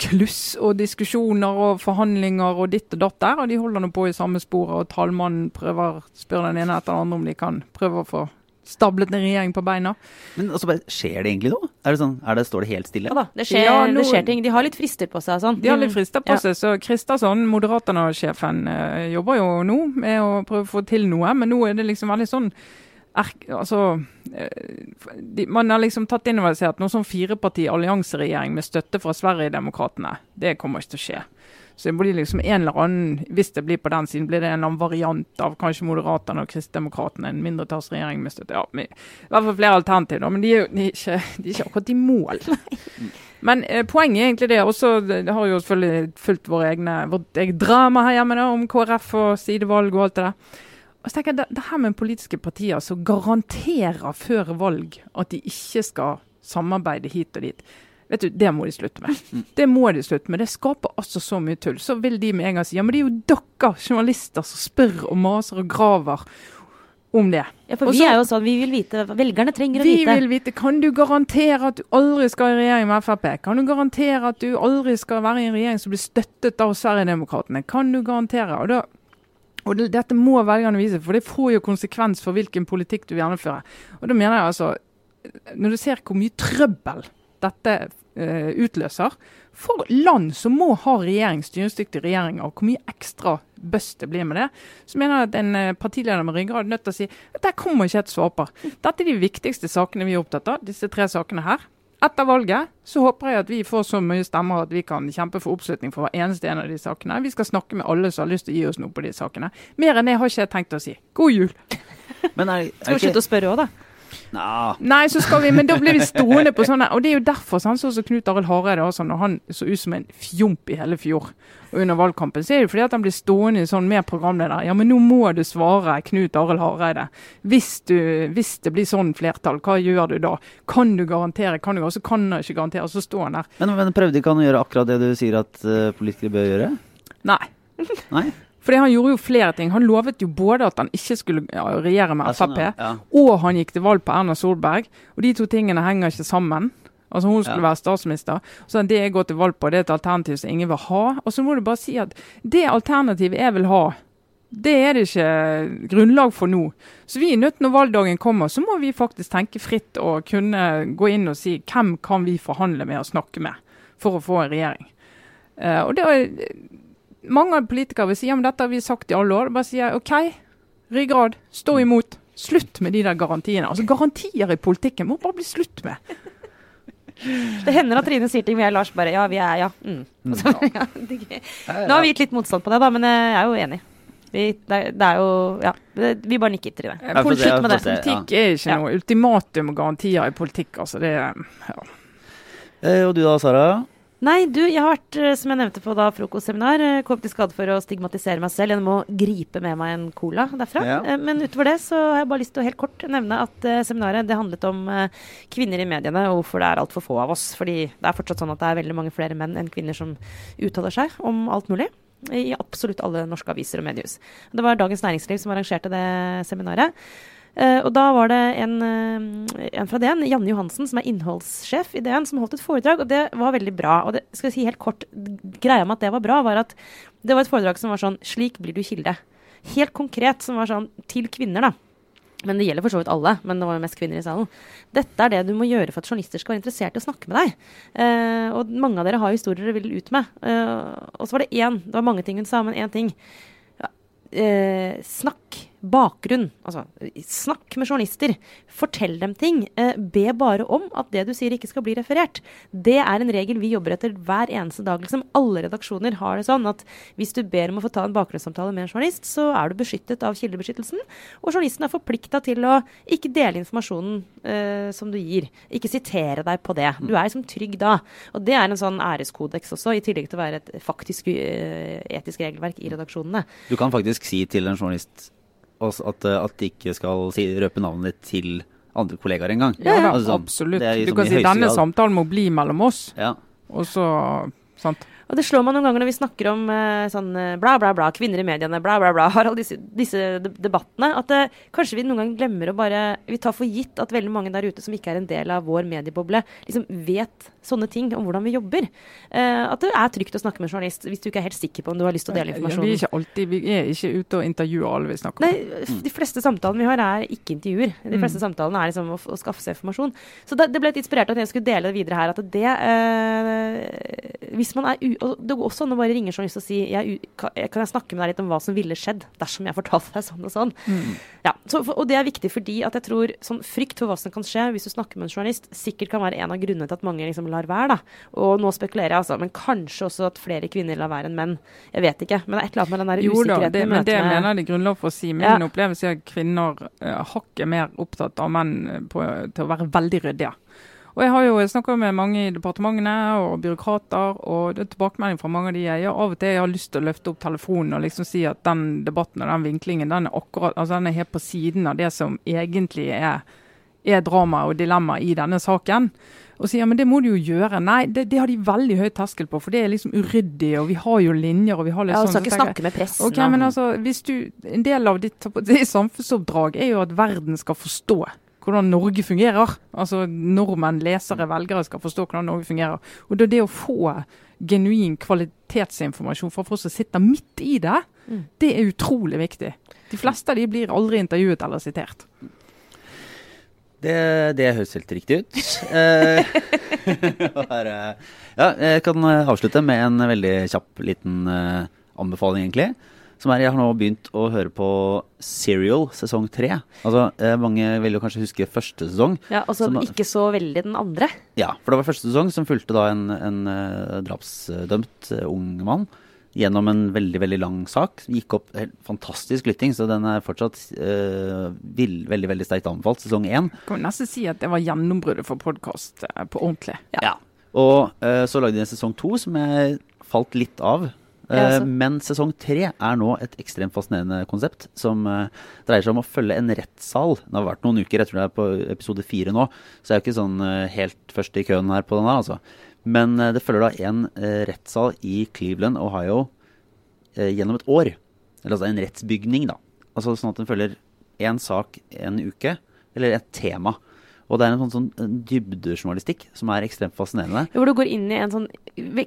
[SPEAKER 2] Kluss og diskusjoner og forhandlinger og ditt og datt der. Og de holder nå på i samme sporet, og tallmannen prøver spør den ene etter den andre om de kan prøve å få stablet en regjering på beina.
[SPEAKER 1] Men altså, Skjer det egentlig noe? Er det sånn, er det, står det helt stille?
[SPEAKER 3] Ja da, det skjer, ja, noen, det skjer, ting. De har litt frister på seg. Sånn.
[SPEAKER 2] De har litt frister på ja. seg. Så Kristersson, Moderaterna-sjefen, øh, jobber jo nå med å prøve å få til noe. Men nå er det liksom veldig sånn er, altså, øh, de, Man har liksom tatt inn over seg at noen sånn fireparti-allianseregjering med støtte fra Sverigedemokraterna, det kommer ikke til å skje. Så det blir liksom en eller annen, Hvis det blir på den siden, blir det en eller annen variant av kanskje Moderaterne og Kristdemokraterna, En mindretallsregjering med støtte. Ja, med, I hvert fall flere alternativer, men de er jo de er ikke, de er ikke akkurat i mål. Men eh, poenget er egentlig det. også, det har jo selvfølgelig fulgt våre egne, vårt eget drama her hjemme da, om KrF og sidevalg og alt det der. Og så tenker jeg, det, det her med politiske partier som garanterer før valg at de ikke skal samarbeide hit og dit. Vet du, Det må de slutte med. Mm. Det må de slutte med. Det skaper altså så mye tull. Så vil de med en gang si ja, men det er jo dere journalister som spør og maser og graver om det.
[SPEAKER 3] Ja, for Også, vi er jo sånn, vi vil vite, Velgerne trenger å
[SPEAKER 2] vi
[SPEAKER 3] vite.
[SPEAKER 2] Vi vil vite. Kan du garantere at du aldri skal i regjering med Frp? Kan du garantere at du aldri skal være i en regjering som blir støttet av Sverigedemokraterna? Kan du garantere? Og, da, og det, Dette må velgerne vise, for det får jo konsekvens for hvilken politikk du vil gjennomføre. Og da mener jeg altså, Når du ser hvor mye trøbbel dette uh, utløser for land som må ha regjering, styringsdyktig regjeringer, og hvor mye ekstra bøss det blir med det, så mener jeg at en uh, partileder med ryggrad er nødt til å si at der kommer ikke et svar på. Dette er de viktigste sakene vi er opptatt av, disse tre sakene her. Etter valget så håper jeg at vi får så mye stemmer at vi kan kjempe for oppslutning for hver eneste en av de sakene. Vi skal snakke med alle som har lyst til å gi oss noe på de sakene. Mer enn det har ikke jeg tenkt å si. God jul!
[SPEAKER 3] Men er, er skal vi slutte å spørre òg, da?
[SPEAKER 2] Nah. Nei, så skal vi, men da blir vi stående på sånne Og det er jo derfor sånn som så Knut Arild Hareide også, når han så ut som en fjomp i hele fjor og under valgkampen, så er det jo fordi at han blir stående sånn med programleder. Ja, men nå må du svare Knut Arild Hareide. Hvis, du, hvis det blir sånn flertall, hva gjør du da? Kan du garantere? Kan du også kan han ikke garantere? Og så står han der.
[SPEAKER 1] Men, men prøvde ikke han å gjøre akkurat det du sier at uh, politikere bør gjøre?
[SPEAKER 2] Nei.
[SPEAKER 1] Nei?
[SPEAKER 2] Fordi han gjorde jo flere ting. Han lovet jo både at han ikke skulle regjere med Frp, ja, sånn, ja. og han gikk til valg på Erna Solberg. Og de to tingene henger ikke sammen. Altså Hun skulle være statsminister. Så Det jeg går til valg på, det er et alternativ som ingen vil ha. Og så må du bare si at det alternativet jeg vil ha, det er det ikke grunnlag for nå. Så vi er nødt når valgdagen kommer, så må vi faktisk tenke fritt og kunne gå inn og si hvem kan vi forhandle med og snakke med for å få en regjering. Uh, og det mange politikere vil si ja, men dette har vi sagt i alle år. Bare sier OK, ryggrad, stå imot. Slutt med de der garantiene. Altså Garantier i politikken må bare bli slutt med.
[SPEAKER 3] Det hender at Trine sier ting, vi er Lars bare ja, vi er ja. Mm. Så, ja nå har vi gitt litt motstand på det, da, men jeg er jo enig. Vi, det, det, er jo Ja, vi bare nikker til det.
[SPEAKER 2] Slutt med det. Politikk er ikke noe ultimatum og garantier i politikk, altså. Det ja.
[SPEAKER 1] Eh, og du da, Sara?
[SPEAKER 3] Nei, du, jeg har vært, eh, som jeg nevnte på da frokostseminar, eh, kommet i skade for å stigmatisere meg selv gjennom å gripe med meg en cola derfra. Ja. Eh, men utover det så har jeg bare lyst til å helt kort nevne at seminaret det handlet om kvinner i mediene og hvorfor det er altfor få av oss. Fordi det er fortsatt sånn at det er veldig mange flere menn enn kvinner som uttaler seg om alt mulig. I absolutt alle norske aviser og mediehus. Det var Dagens Næringsliv som arrangerte det seminaret. Uh, og da var det en, uh, en fra DN, Janne Johansen, som er innholdssjef i DN, som holdt et foredrag, og det var veldig bra. Og det skal jeg si helt kort, greia med at det var bra, var at det var et foredrag som var sånn Slik blir du kilde. Helt konkret, som var sånn til kvinner, da. Men det gjelder for så vidt alle, men det var jo mest kvinner i salen. Dette er det du må gjøre for at journalister skal være interessert i å snakke med deg. Uh, og mange av dere har historier dere vil ut med. og så var det én, det var mange ting hun sa, men én ting. Ja, snakk bakgrunn. Altså, snakk med journalister. Fortell dem ting. Eh, be bare om at det du sier, ikke skal bli referert. Det er en regel vi jobber etter hver eneste dag. Liksom. Alle redaksjoner har det sånn at hvis du ber om å få ta en bakgrunnssamtale med en journalist, så er du beskyttet av kildebeskyttelsen. Og journalisten er forplikta til å ikke dele informasjonen eh, som du gir. Ikke sitere deg på det. Du er liksom trygg da. Og det er en sånn æreskodeks også, i tillegg til å være et faktisk eh, etisk regelverk i redaksjonene.
[SPEAKER 1] Du kan faktisk si til en journalist at, eh, at de ikke skal si, røpe navnet ditt til andre kollegaer engang.
[SPEAKER 2] Ja, ja altså, absolutt. Du kan si denne samtalen må bli mellom oss. Ja. Og så sant?
[SPEAKER 3] Og det slår meg noen ganger når vi snakker om uh, sånn uh, bla, bla, bla, kvinner i mediene, bla, bla, bla, har alle disse, disse debattene, at uh, kanskje vi noen ganger glemmer å bare Vi tar for gitt at veldig mange der ute som ikke er en del av vår medieboble, liksom vet sånne ting om hvordan vi jobber. at det er trygt å snakke med en journalist hvis du ikke er helt sikker på om du har lyst til å dele informasjon.
[SPEAKER 2] Vi er ikke alltid, vi er ikke ute og intervjuer alle vi snakker
[SPEAKER 3] med. Nei, de fleste samtalene vi har er ikke intervjuer. De mm. fleste mm. samtalene er liksom å, å, skaffe seg informasjon. Så det, det ble litt inspirert av at jeg skulle dele det videre her, at det Hvis man er u og det går også an å bare ringe journalist og si jeg, kan, jeg snakke med deg litt om hva som ville skjedd dersom jeg fortalte deg sånn og sånn. Mm. Ja, så, og det er viktig fordi at jeg tror sånn frykt for hva som kan skje hvis du snakker med en journalist, sikkert kan være en av grunnene til at mange liksom lar være. da. Og nå spekulerer jeg, altså. Men kanskje også at flere kvinner lar være enn menn. Jeg vet ikke. Men det er et eller annet med den der usikkerheten. Jo
[SPEAKER 2] da, det, men det mener de er for å si. Min ja. opplevelse er at kvinner uh, hakket mer opptatt av menn på, til å være veldig ryddige. Og jeg har jo snakka med mange i departementene og byråkrater, og det er tilbakemelding fra mange av de jeg gjør. Av og til jeg har lyst til å løfte opp telefonen og liksom si at den debatten og den vinklingen den er akkurat, altså den er helt på siden av det som egentlig er, er drama og dilemma i denne saken. Og sier ja, men det må du jo gjøre. Nei, det, det, har de veldig høy terskel på, for det er liksom uryddig, og vi har jo linjer og vi har litt
[SPEAKER 3] ja,
[SPEAKER 2] sånn.
[SPEAKER 3] Skal ikke snakke med pressen.
[SPEAKER 2] Ok, men altså, hvis du, En del av ditt, ditt samfunnsoppdrag er jo at verden skal forstå hvordan Norge fungerer. Altså Nordmenn, lesere, velgere skal forstå hvordan Norge fungerer. Og det, det å få genuin kvalitetsinformasjon fra folk som sitter midt i det, mm. det er utrolig viktig. De fleste av de blir aldri intervjuet eller sitert.
[SPEAKER 1] Det, det høres helt riktig ut. Eh, ja, jeg kan avslutte med en veldig kjapp liten uh, anbefaling, egentlig. Som er, Jeg har nå begynt å høre på Serial sesong tre. Altså, eh, mange vil jo kanskje huske første sesong.
[SPEAKER 3] Ja, Og som ikke så veldig den andre.
[SPEAKER 1] Ja, for det var første sesong som fulgte da en, en uh, drapsdømt uh, ung mann gjennom en veldig veldig lang sak. Gikk opp helt fantastisk lytting, så den er fortsatt uh, vill, veldig veldig sterkt anbefalt. Sesong én.
[SPEAKER 2] Kan nesten si at det var gjennombruddet for podkast på ordentlig.
[SPEAKER 1] Ja. ja. Og uh, så lagde de en sesong to som jeg falt litt av. Uh, men sesong tre er nå et ekstremt fascinerende konsept som uh, dreier seg om å følge en rettssal. Det har vært noen uker, jeg tror det er på episode fire nå, så jeg er jo ikke sånn uh, helt først i køen her på den her, altså. Men det følger da en rettssal i Cleveland, Ohio, gjennom et år. Eller altså en rettsbygning, da. Altså sånn at den følger én sak en uke, eller et tema. Og det er en sånn, sånn dybdejournalistikk som er ekstremt fascinerende.
[SPEAKER 3] Hvor du går inn i en sånn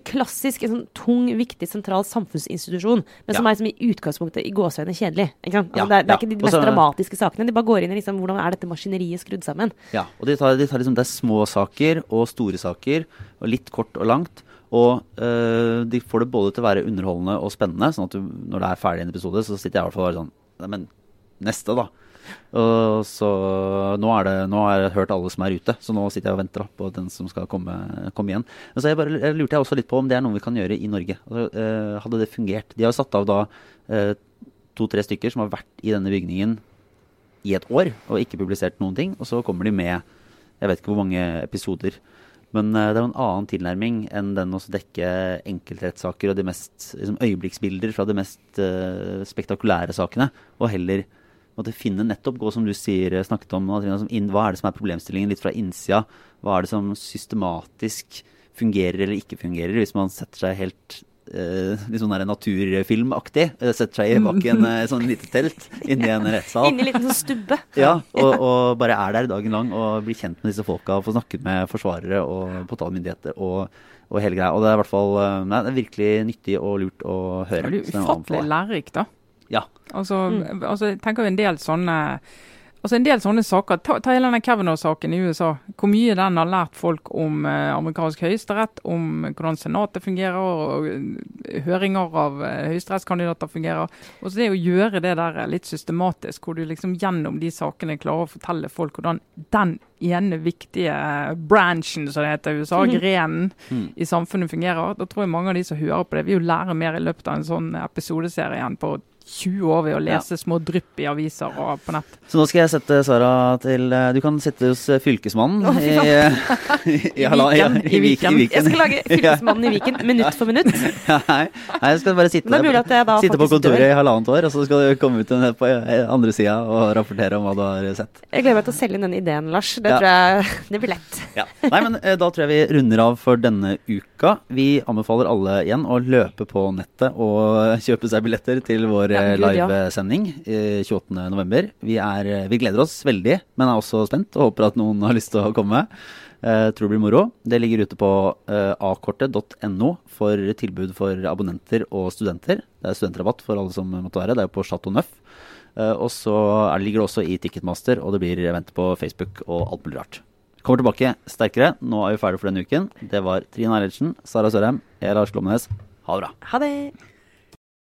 [SPEAKER 3] klassisk, en sånn tung, viktig, sentral samfunnsinstitusjon, men som ja. er som i utgangspunktet i gåsehudene kjedelig. Altså, ja, det, er, det, er, ikke de mest Også, dramatiske sakene. De bare går inn i liksom, hvordan er dette maskineriet skrudd sammen.
[SPEAKER 1] Ja, og de tar, de tar liksom, det er små saker og store saker, og litt kort og langt. Og øh, de får det både til å være underholdende og spennende, sånn at du, når det er ferdig en episode, så sitter jeg i hvert fall bare sånn Neimen, neste, da. Og så nå, er det, nå har jeg hørt alle som er ute, så nå sitter jeg og venter på den som skal komme, komme igjen. Men så jeg bare, jeg lurte jeg også litt på om det er noe vi kan gjøre i Norge. Altså, eh, hadde det fungert? De har satt av da eh, to-tre stykker som har vært i denne bygningen i et år og ikke publisert noen ting, og så kommer de med jeg vet ikke hvor mange episoder. Men eh, det er jo en annen tilnærming enn den å dekke enkeltrettssaker og de mest liksom, øyeblikksbilder fra de mest uh, spektakulære sakene, og heller måtte finne nettopp, gå som du sier, eh, snakket om, hva er det som er problemstillingen litt fra innsida? Hva er det som systematisk fungerer eller ikke fungerer, hvis man setter seg helt Uh, litt sånn naturfilmaktig. Uh, Setter seg i bak en uh, sånn lite telt inni en rettssal.
[SPEAKER 3] Inni en liten sånn stubbe.
[SPEAKER 1] Ja, og, og bare er der dagen lang og blir kjent med disse folka og får snakket med forsvarere og påtalemyndigheter og, og hele greia. Og det er i hvert fall nei, det er virkelig nyttig og lurt å høre.
[SPEAKER 2] Det er jo ufattelig lærerikt, da.
[SPEAKER 1] Ja.
[SPEAKER 2] Altså, altså, jeg tenker jo en del sånne Altså en del sånne saker, Ta, ta hele denne Kavanaugh-saken i USA. Hvor mye den har lært folk om eh, amerikansk høyesterett, om hvordan senatet fungerer, og og høringer av eh, høyesterettskandidater fungerer. Og så det å gjøre det der litt systematisk, hvor du liksom gjennom de sakene klarer å fortelle folk hvordan den ene viktige eh, branchen, som det heter i USA, grenen
[SPEAKER 1] Mm.
[SPEAKER 2] i samfunnet fungerer. Da tror jeg mange av de som hører på det, vil jo lære mer i løpet av en sånn episodeserie igjen på 20 år ved å lese små drypp i aviser og på nett.
[SPEAKER 1] Så nå skal jeg sette Sara til eh, Du kan sitte hos eh, fylkesmannen
[SPEAKER 3] Å,
[SPEAKER 1] i, i, i,
[SPEAKER 2] Viken,
[SPEAKER 1] i,
[SPEAKER 2] i
[SPEAKER 1] Vik- i
[SPEAKER 2] Viken.
[SPEAKER 3] Jeg skal lage Fylkesmannen i Viken minutt for minutt.
[SPEAKER 1] Nei, jeg skal bare sitte,
[SPEAKER 3] Men det er mulig at jeg da
[SPEAKER 1] sitte på kontoret
[SPEAKER 3] dør.
[SPEAKER 1] i halvannet år, og så skal du komme ut på andre sida og rapportere om hva du har sett.
[SPEAKER 3] Jeg gleder meg til å selge inn den ideen, Lars. Det
[SPEAKER 1] Ja.
[SPEAKER 3] tror jeg det blir lett.
[SPEAKER 1] Ja. Nei, men Da tror jeg vi runder av for denne uka. Vi anbefaler alle igjen å løpe på nettet og kjøpe seg billetter til vår
[SPEAKER 3] Ja, livesending ja.
[SPEAKER 1] livesending eh, 28.11. Vi, er, eh, vi gleder oss veldig, men er også spent og håper at noen har lyst til å komme. Uh, tror det blir moro. Det ligger ute på uh, akortet.no for tilbud for abonnenter og studenter. Det er studentrabatt for alle som måtte være. Det er jo på Chateau Neuf. Uh, og så er, ligger det også i Ticketmaster, og det blir event på Facebook og alt mulig rart. Kommer tilbake sterkere. Nå er vi ferdig for denne uken. Det var Trine Eilertsen, Sara Sørheim, jeg er Lars Glomnes. Ha det bra.
[SPEAKER 3] Ha det.